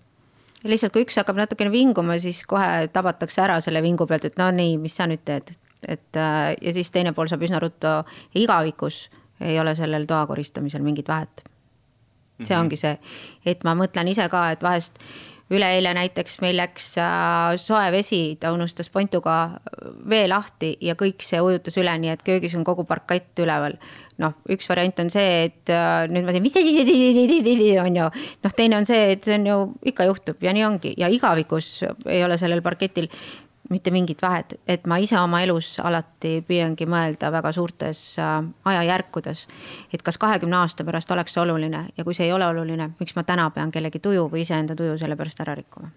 lihtsalt, kui üks hakkab natukene vinguma, siis kohe tabatakse ära selle vingu pealt, et no nii, mis sa nüüd teed, et äh, ja siis teine pool saab üsna ruttu. Igavikus ei ole sellel toa koristamisel mingit vahet see ongi see, et ma mõtlen ise ka, et vahest üleeile näiteks meil läks äh, soe vesi, ta unustas pontuga vee lahti ja kõik see ujutas üle, nii et köögis on kogu parkett üleval. noh, üks variant on see, et äh, nüüd ma teen, mis see on ju, noh, teine on see, et see on ju ikka juhtub ja nii ongi. Ja igavikus ei ole sellel parketil mitte mingit vahet, et ma ise oma elus alati püüangi mõelda väga suurtes äh, ajajärkudes. et kas kahekümne aasta pärast oleks see oluline ja kui see ei ole oluline, miks ma täna pean kellegi tuju või iseenda tuju selle pärast ära rikkuma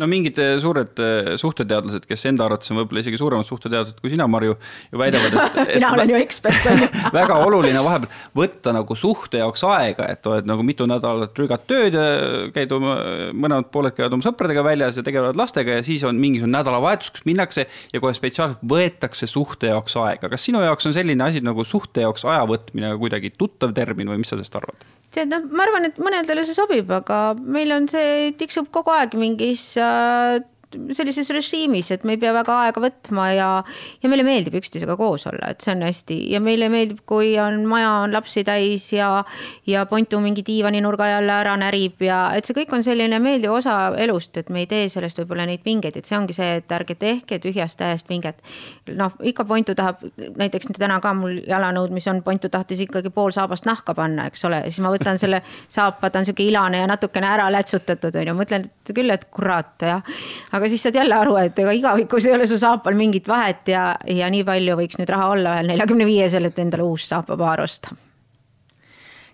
no mingid eh, suured eh, suhteteadlased, kes enda arvates on võib-olla isegi suuremad suhteteadlased kui sina, Marju, ju väidavad, et, et mina olen ju ekspert, on ju. väga oluline vahepeal võtta nagu suhte jaoks aega, et oled nagu mitu nädalat rügad tööd ja käid oma, mõlemad pooled käivad oma sõpradega väljas ja tegelevad lastega ja siis on mingisugune nädalavahetus, kus minnakse ja kohe spetsiaalselt võetakse suhte jaoks aega. kas sinu jaoks on selline asi nagu suhte jaoks aja võtmine kuidagi tuttav termin või mis sa sellest arvad? Tead, noh, ma arvan, et mõnedele see sobib, aga meil on see, tiksub kogu aeg mingis äh, sellises režiimis, et me ei pea väga aega võtma ja, ja meile meeldib üksteisega koos olla, et see on hästi ja meile meeldib, kui on maja on lapsi täis ja, ja Pontu mingi diivaninurga jälle ära närib ja et see kõik on selline meeldiv osa elust, et me ei tee sellest võib-olla neid pingeid, et see ongi see, et ärge tehke tühjast täiest pinget. Noh, ikka Pontu tahab, näiteks täna ka mul jalanõud, mis on, Pontu tahtis ikkagi pool saabast nahka panna, eks ole, siis ma võtan selle saapa, ta on sihuke ilane ja natukene ära lätsutatud, on ju, mõtlen et küll, et kurat jah aga siis saad jälle aru, et ega igavikus ei ole su saapal mingit vahet ja, ja nii palju võiks nüüd raha olla ühel neljakümne viiesel, et endale uus saapapaar osta.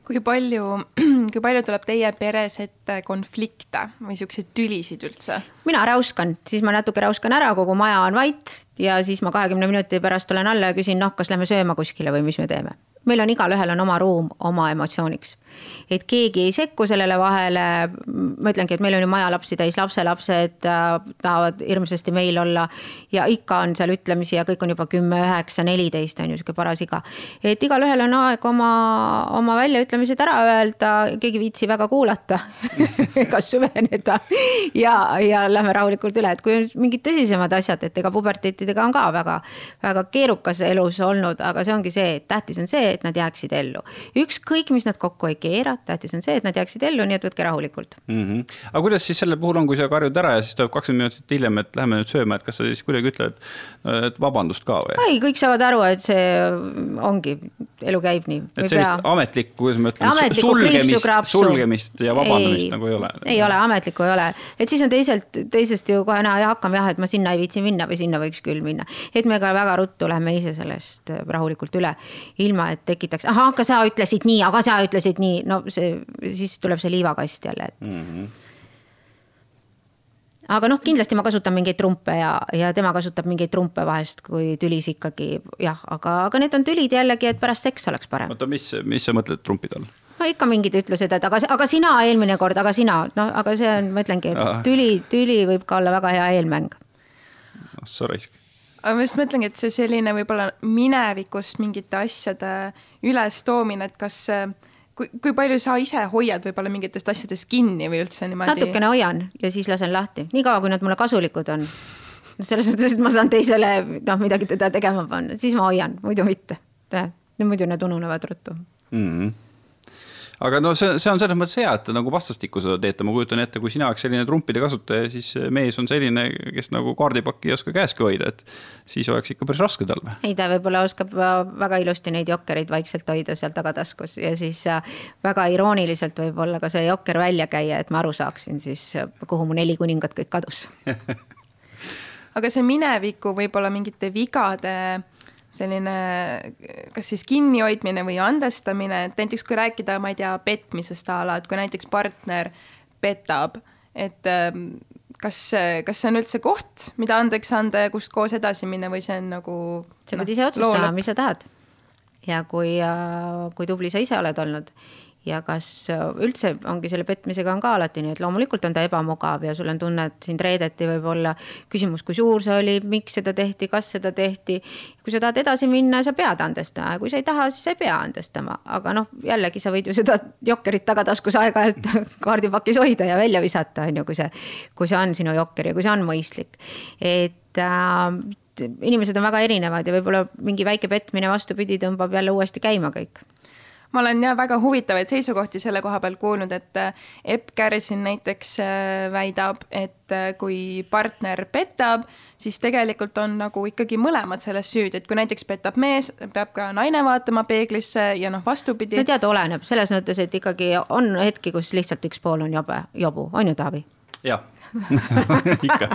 kui palju, kui palju tuleb teie peres ette konflikte või siukseid tülisid üldse? mina räuskan, siis ma natuke räuskan ära, kogu maja on vait ja siis ma kahekümne minuti pärast tulen alla ja küsin, noh, kas lähme sööma kuskile või mis me teeme meil on igalühel on oma ruum oma emotsiooniks. Et keegi ei sekku sellele vahele, ma ütlengi, et meil on ju maja lapsi täis, lapselapsed äh, tahavad hirmsasti meil olla. Ja ikka on seal ütlemisi ja kõik on juba kümme, üheksa, neliteist on ju sihuke paras iga. et igalühel on aeg oma, oma väljaütlemised ära öelda, keegi ei viitsi väga kuulata ega süveneda. Ja, ja lähme rahulikult üle, et kui on mingid tõsisemad asjad, et ega puberteetidega on ka väga, väga keerukas elus olnud, aga see ongi see, et tähtis on see, et nad jääksid ellu. ükskõik, mis nad kokku ei keera, tähtis on see, et nad jääksid ellu, nii et võtke rahulikult mm. -hmm. aga kuidas siis selle puhul on, kui sa karjud ära ja siis tuleb kakskümmend minutit hiljem, et lähme nüüd sööma, et kas sa siis kuidagi ütled, et vabandust ka või? ei, kõik saavad aru, et see ongi, elu käib nii. et sellist ametlikku, kuidas ma ütlen, sulgemist, sulgemist ja vabandamist ei, nagu ei ole? ei ole, ametlikku ei ole, et siis on teiselt, teisest ju kohe näha, hakkame jah, et ma sinna ei viitsi minna või sinna võiks küll minna. et me ka väga ruttu lähme ise sellest rahulikult üle, ilma et tekitaks, ahah, aga sa ütlesid nii, aga sa ütlesid nii, no see, siis tuleb see liivakast jälle, et mm. -hmm aga noh, kindlasti ma kasutan mingeid trumpe ja, ja tema kasutab mingeid trumpe vahest, kui tülis ikkagi jah, aga, aga need on tülid jällegi, et pärast seks oleks parem. oota, mis, mis sa mõtled trumpide all? no ikka mingid ütlused, et aga, aga sina eelmine kord, aga sina, noh, aga see on, ma ütlengi, tüli, tüli võib ka olla väga hea eelmäng. noh, sa raisk aga ma just mõtlengi, et see selline võib-olla minevikust mingite asjade ülestoomine, et kas kui, kui palju sa ise hoiad võib-olla mingitest asjadest kinni või üldse niimoodi? natukene hoian ja siis lasen lahti, niikaua kui nad mulle kasulikud on. selles mõttes, et ma saan teisele noh, midagi teda tegema panna, siis ma hoian, muidu mitte. muidu need ununevad ruttu mm. -hmm aga no see, see on selles mõttes hea, et te nagu vastastikku seda teete, ma kujutan ette, kui sina oleks selline trumpide kasutaja, siis mees on selline, kes nagu kaardipakki ei oska käeski hoida, et siis oleks ikka päris raske tal. ei, ta võib-olla oskab väga ilusti neid jokkereid vaikselt hoida seal tagataskus ja siis äh, väga irooniliselt võib-olla ka see jokker välja käia, et ma aru saaksin siis, kuhu mu neli kuningat kõik kadus aga see mineviku võib-olla mingite vigade selline kas siis kinnihoidmine või andestamine, et näiteks kui rääkida, ma ei tea, petmisest a la, et kui näiteks partner petab, et ähm, kas, kas see on üldse koht, mida andeks anda ja kust koos edasi minna või see on nagu sa pead no, ise otsustama, mis sa tahad. ja kui, äh, kui tubli sa ise oled olnud ja kas äh, üldse ongi selle petmisega on ka alati nii, et loomulikult on ta ebamugav ja sul on tunne, et sind reedeti võib-olla. küsimus, kui suur see oli, miks seda tehti, kas seda tehti. kui sa tahad edasi minna, sa pead andestama ja kui sa ei taha, siis sa ei pea andestama, aga noh, jällegi sa võid ju seda jokkerit tagataskus aeg-ajalt kaardipakis hoida ja välja visata, on ju, kui see, kui see on sinu jokker ja kui see on mõistlik. et äh, inimesed on väga erinevad ja võib-olla mingi väike petmine vastupidi tõmbab jälle uuesti käima kõik ma olen jah väga huvitavaid seisukohti selle koha peal kuulnud, et äh, Epp Kärsin näiteks äh, väidab, et äh, kui partner petab, siis tegelikult on nagu ikkagi mõlemad selles süüdi, et kui näiteks petab mees, peab ka naine vaatama peeglisse ja noh, vastupidi. no tead, oleneb selles mõttes, et ikkagi on hetki, kus lihtsalt üks pool on jobe, jobu, on ju, Taavi? jah ikka,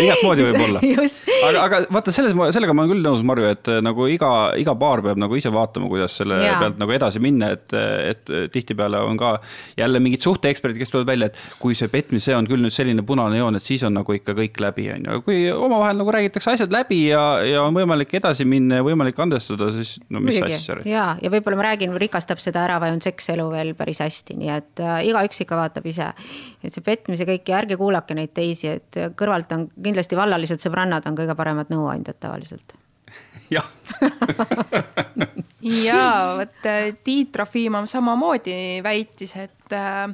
igat moodi võib olla. aga, aga vaata, selles, sellega ma olen küll nõus, Marju, et äh, nagu iga, iga paar peab nagu ise vaatama, kuidas selle ja. pealt nagu edasi minna, et, et tihtipeale on ka jälle mingid suhteeksperdid, kes tulevad välja, et kui see petmise on küll nüüd selline punane joon, et siis on nagu ikka kõik läbi, on ju. kui omavahel nagu räägitakse asjad läbi ja, ja on võimalik edasi minna ja võimalik andestada, siis no mis Muidugi. asja. ja, ja võib-olla ma räägin, rikastab seda ära või on sekselu veel päris hästi, nii et äh, igaüks ikka vaatab ise. et see petmise kõik ja ärge kuulake neid teisi, et kõrvalt on kindlasti vallalised sõbrannad on kõige paremad nõuandjad tavaliselt. jah ja vot äh, Tiit Trofimov samamoodi väitis, et äh,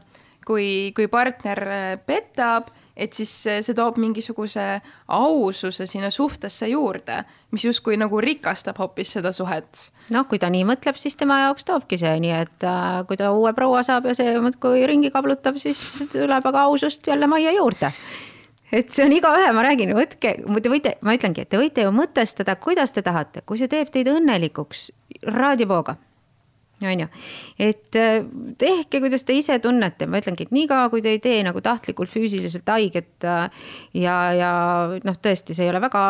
kui, kui partner äh, petab et siis see toob mingisuguse aususe sinna suhtesse juurde, mis justkui nagu rikastab hoopis seda suhet. noh, kui ta nii mõtleb, siis tema jaoks toobki see, nii et äh, kui ta uue proua saab ja see muudkui ringi kablutab, siis tuleb aga ausust jälle majja juurde et see on igaühe, ma räägin, võtke, te võite, ma ütlengi, et te võite ju mõtestada, kuidas te tahate, kui see teeb teid õnnelikuks, raadipooga on ju. et äh, tehke, kuidas te ise tunnete, ma ütlengi, et niikaua, kui te ei tee nagu tahtlikult füüsiliselt haiget äh, ja, ja noh, tõesti, see ei ole väga,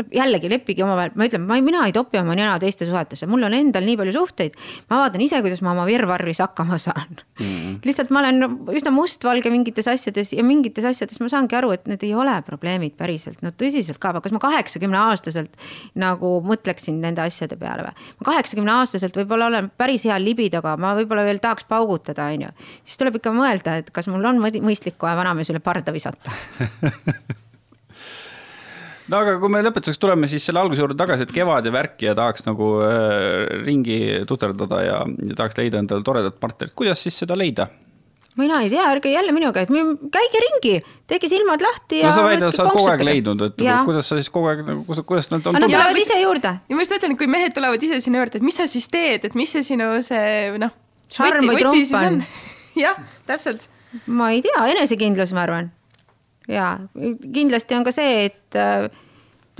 noh jällegi leppige omavahel, ma ütlen, ma ei, mina ei topi oma nina teiste suhetesse, mul on endal nii palju suhteid. ma vaatan ise, kuidas ma oma virvarris hakkama saan mm. -hmm. lihtsalt ma olen üsna mustvalge mingites asjades ja mingites asjades ma saangi aru, et need ei ole probleemid päriselt, no tõsiselt ka, kas ma kaheksakümne aastaselt nagu mõtleksin nende asjade peale või? ma kaheksakümne aastaselt võib-olla olen päris päris hea libidoga, ma võib-olla veel tahaks paugutada, on ju. siis tuleb ikka mõelda, et kas mul on mõistlik kohe vanameesele parda visata no aga kui me lõpetuseks tuleme siis selle alguse juurde tagasi, et kevad ja värk ja tahaks nagu äh, ringi tuterdada ja, ja tahaks leida endale toredat partnerit, kuidas siis seda leida? Mina ei tea, ärge jälle minu käest, käige ringi, tehke silmad lahti. no sa väidad, et sa oled kogu aeg leidnud, et ja. kuidas sa siis kogu aeg nagu, kuidas nad on. Nad tulevad ise juurde. ja ma just mõtlen, et kui mehed tulevad ise sinna juurde, et mis sa siis teed, et mis see sinu see noh. šarm või trump on. jah, täpselt. ma ei tea, enesekindlus, ma arvan. ja kindlasti on ka see, et äh,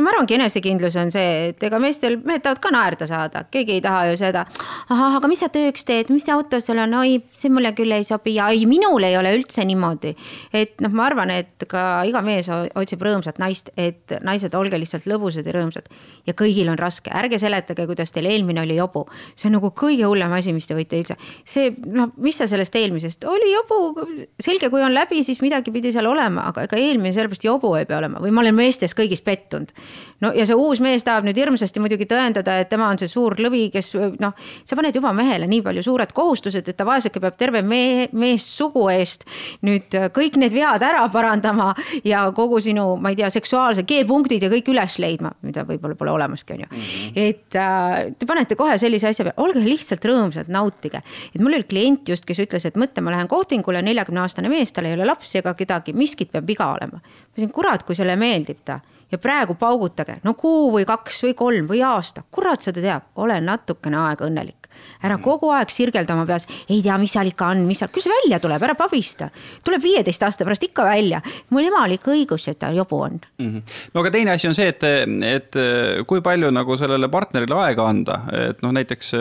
no ma arvangi, enesekindlus on see, et ega meestel, mehed tahavad ka naerda saada, keegi ei taha ju seda. ahah, aga mis sa tööks teed, mis auto sul on, oi, see mulle küll ei sobi ja ei, minul ei ole üldse niimoodi. et noh, ma arvan, et ka iga mees otsib rõõmsat naist, et naised, olge lihtsalt lõbusad ja rõõmsad. ja kõigil on raske, ärge seletage, kuidas teil eelmine oli jobu. see on nagu kõige hullem asi, mis te võite üldse. see noh, mis sa sellest eelmisest, oli jobu, selge, kui on läbi, siis midagi pidi seal olema, aga ega eelmine sellepärast jobu ei pea olema või ma olen meestes kõigis pettunud no ja see uus mees tahab nüüd hirmsasti muidugi tõendada, et tema on see suur lõvi, kes noh, sa paned juba mehele nii palju suured kohustused, et ta vaeseke peab terve mehe, meessugu eest nüüd kõik need vead ära parandama ja kogu sinu, ma ei tea, seksuaalse G-punktid ja kõik üles leidma, mida võib-olla pole olemaski, on ju mm. -hmm. et äh, te panete kohe sellise asja peale, olge lihtsalt rõõmsad, nautige. et mul oli klient just, kes ütles, et mõtle, ma lähen kohtingule, neljakümne aastane mees, tal ei ole lapsi ega kedagi, miskit peab viga olema. ma ütlesin, kurat, kui sulle meeldib ta ja praegu paugutage, no kuu või kaks või kolm või aasta, kurat seda teab, ole natukene aega õnnelik. ära mm. kogu aeg sirgelda oma peas, ei tea, mis seal ikka on, mis seal, küll see välja tuleb, ära pabista. tuleb viieteist aasta pärast ikka välja, mul emal ikka õigus, et ta jobu on mm. -hmm. no aga teine asi on see, et, et kui palju nagu sellele partnerile aega anda, et noh, näiteks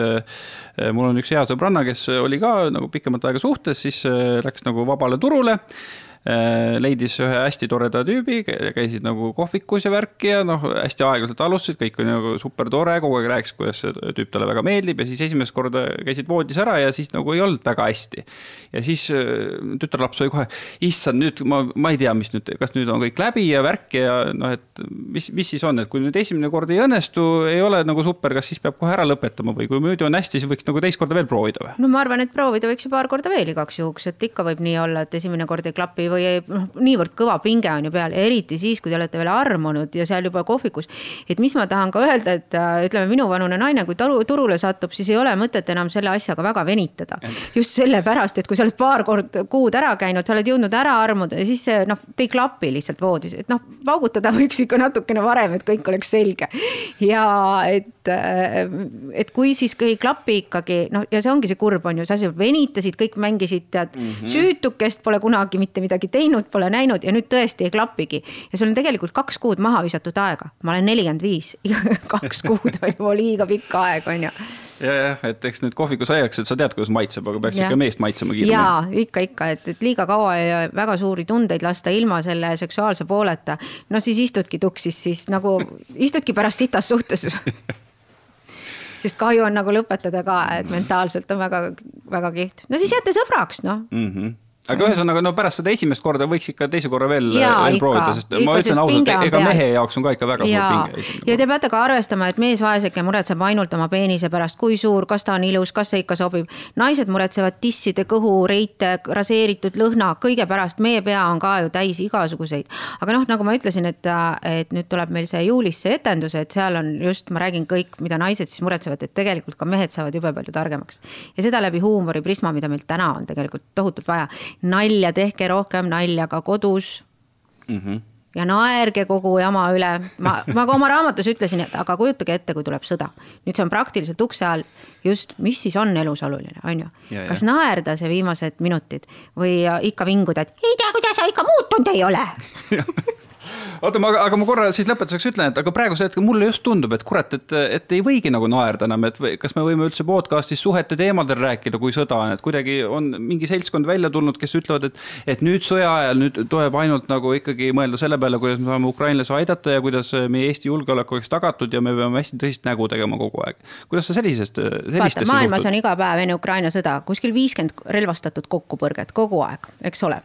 mul on üks hea sõbranna, kes oli ka nagu pikemat aega suhtes, siis läks nagu vabale turule leidis ühe hästi toreda tüübi, käisid nagu kohvikus ja värki ja noh, hästi aeglaselt alustasid, kõik oli nagu super tore, kogu aeg rääkis, kuidas see tüüp talle väga meeldib ja siis esimest korda käisid voodis ära ja siis nagu ei olnud väga hästi. ja siis tütarlaps oli kohe, issand, nüüd ma, ma ei tea, mis nüüd, kas nüüd on kõik läbi ja värk ja noh, et mis, mis siis on, et kui nüüd esimene kord ei õnnestu, ei ole nagu super, kas siis peab kohe ära lõpetama või kui muidu on hästi, siis võiks nagu teist korda veel proovida või? no ma arvan, et proovida võiks ju paar korda veel igaks juhuks, et ikka võib nii olla, et esimene kord ei klapi või noh, niivõrd kõva pinge on ju peal eriti siis, kui te olete veel armunud ja seal juba kohvikus. et mis ma tahan ka öelda, et äh, ütleme, minuvanune naine, kui taru, turule satub, siis ei ole mõtet enam selle asjaga väga venitada. just sellepärast, et kui sa oled paar kord kuud ära käinud, sa oled jõudnud ära armuda ja siis see noh, ei klapi lihtsalt voodis, et noh, paugutada võiks ikka natukene varem, et kõik oleks selge. ja et, äh, et kui siis ei klapi ikkagi noh, ja see ongi see kurb on ju, sa venitasid, kõik mängisid tead mm -hmm. süütukest, pole kunagi mitte midagi teinud, pole näinud ja nüüd tõesti ei klapigi. ja sul on tegelikult kaks kuud maha visatud aega, ma olen nelikümmend viis, kaks kuud on juba liiga pikk aeg, on ju. ja, jah, et eks nüüd kohvikus aiaks, et sa tead, kuidas maitseb, aga peaks ja. ikka meest maitsema kiiremini. jaa, ikka, ikka, et, et liiga kaua ja väga suuri tundeid lasta ilma selle seksuaalse pooleta. no siis istudki tuksis, siis nagu istudki pärast sitas suhtes sest kahju on nagu lõpetada ka, et mentaalselt on väga, väga kihvt. no siis jääte sõbraks, noh mm -hmm aga ühesõnaga, no pärast seda esimest korda võiks ikka teise korra veel, veel proovida, sest ikka, ma ütlen ausalt, ega mehe jaoks on ka ikka väga ja, suur pinge. ja te peate ka arvestama, et mees vaeseke muretseb ainult oma peenise pärast, kui suur, kas ta on ilus, kas see ikka sobib. naised muretsevad tisside, kõhu, reite, raseeritud lõhna, kõige pärast, meie pea on ka ju täis igasuguseid. aga noh, nagu ma ütlesin, et, et nüüd tuleb meil see juulis see etendus, et seal on just, ma räägin kõik, mida naised siis muretsevad, et tegelikult ka mehed saavad jube palju targemaks. ja seda läbi huumoriprisma, mida meil täna on tegelikult tohutult vaja nalja, tehke rohkem nalja ka kodus mm. -hmm ja naerge kogu jama üle. ma, ma ka oma raamatus ütlesin, et aga kujutage ette, kui tuleb sõda. nüüd see on praktiliselt ukse all. just, mis siis on elus oluline, on ju. kas naerda see viimased minutid või ikka vinguda, et ei tea, kuidas sa ikka muutunud ei ole oota, ma, aga ma korra siis lõpetuseks ütlen, et aga praegusel hetkel mulle just tundub, et kurat, et, et ei võigi nagu naerda enam, et või, kas me võime üldse podcast'is suhete teemadel rääkida, kui sõda on, et kuidagi on mingi seltskond välja tulnud, kes ütlevad, et, et nüüd sõja ajal nüüd tuleb ainult nagu ikkagi mõelda selle peale, kuidas me saame ukrainlasi aidata ja kuidas meie Eesti julgeolek oleks tagatud ja me peame hästi tõsist nägu tegema kogu aeg. kuidas sa sellisest, sellistesse Vaata, maailmas suhtud? on iga päev enne Ukraina sõda kuskil viiskümmend relvastatud kokkupõrget kogu aeg, eks ole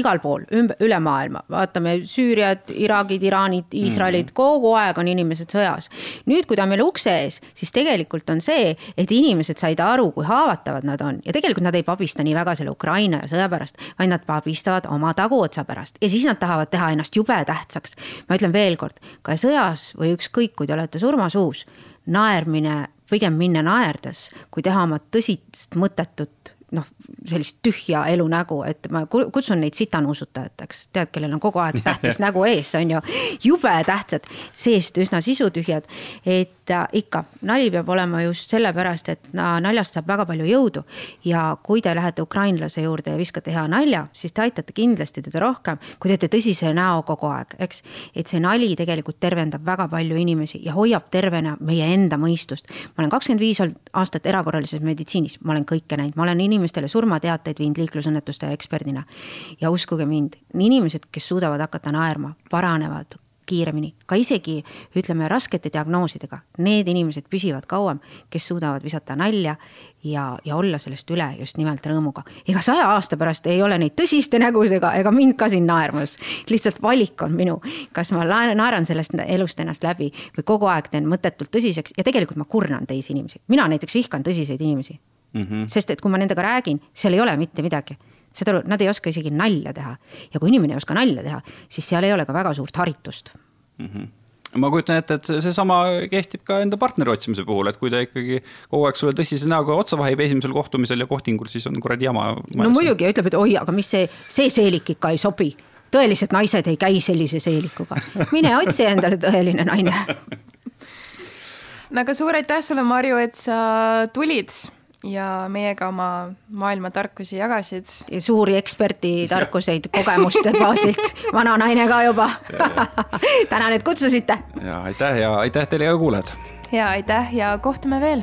igal pool üle maailma, vaatame Süüriat, Iraagid, Iraanid, Iisraelid mm, -hmm. kogu aeg on inimesed sõjas. nüüd, kui ta on meil ukse ees, siis tegelikult on see, et inimesed said aru, kui haavatavad nad on ja tegelikult nad ei pabista nii väga selle Ukraina sõja pärast, vaid nad pabistavad oma taguotsa pärast ja siis nad tahavad teha ennast jube tähtsaks. ma ütlen veel kord, ka sõjas või ükskõik, kui te olete surmasuus, naermine, pigem minna naerdes, kui teha oma tõsist mõttetut noh, sellist tühja elunägu, et ma kutsun neid sitanuusutajateks, tead, kellel on kogu aeg tähtis nägu ees, on ju. jube tähtsad, seest üsna sisutühjad, et äh, ikka nali peab olema just sellepärast, et naljast saab väga palju jõudu. ja kui te lähete ukrainlase juurde ja viskate hea nalja, siis te aitate kindlasti teda rohkem, kui teete tõsise näo kogu aeg, eks. et see nali tegelikult tervendab väga palju inimesi ja hoiab tervena meie enda mõistust. ma olen kakskümmend viis aastat erakorralises meditsiinis, ma olen kõike näinud, ma olen inimestele surmateateid viinud liiklusõnnetuste eksperdina. ja uskuge mind, inimesed, kes suudavad hakata naerma, paranevad kiiremini, ka isegi ütleme raskete diagnoosidega, need inimesed püsivad kauem, kes suudavad visata nalja ja, ja olla sellest üle just nimelt rõõmuga. ega saja aasta pärast ei ole neid tõsiste nägudega ega mind ka siin naermas. lihtsalt valik on minu, kas ma naeran sellest elust ennast läbi või kogu aeg teen mõttetult tõsiseks ja tegelikult ma kurnan teisi inimesi. mina näiteks vihkan tõsiseid inimesi mm. -hmm. sest et kui ma nendega räägin, seal ei ole mitte midagi. Seda, nad ei oska isegi nalja teha. ja kui inimene ei oska nalja teha, siis seal ei ole ka väga suurt haritust mm. -hmm ma kujutan ette, et seesama kehtib ka enda partneri otsimise puhul, et kui ta ikkagi kogu aeg sulle tõsise näoga otsa vahib esimesel kohtumisel ja kohtingul, siis on kuradi jama. no muidugi ja ütleb, et oi, aga mis see, see seelik ikka ei sobi. tõelised naised ei käi sellise seelikuga. mine otsi endale tõeline naine. no aga suur aitäh sulle, Marju, et sa tulid ja meiega oma maailmatarkusi jagasid. suuri eksperditarkuseid kogemuste baasilt, vana naine ka juba tänan, et kutsusite. ja aitäh ja aitäh teile ka kuulajad. ja aitäh ja kohtume veel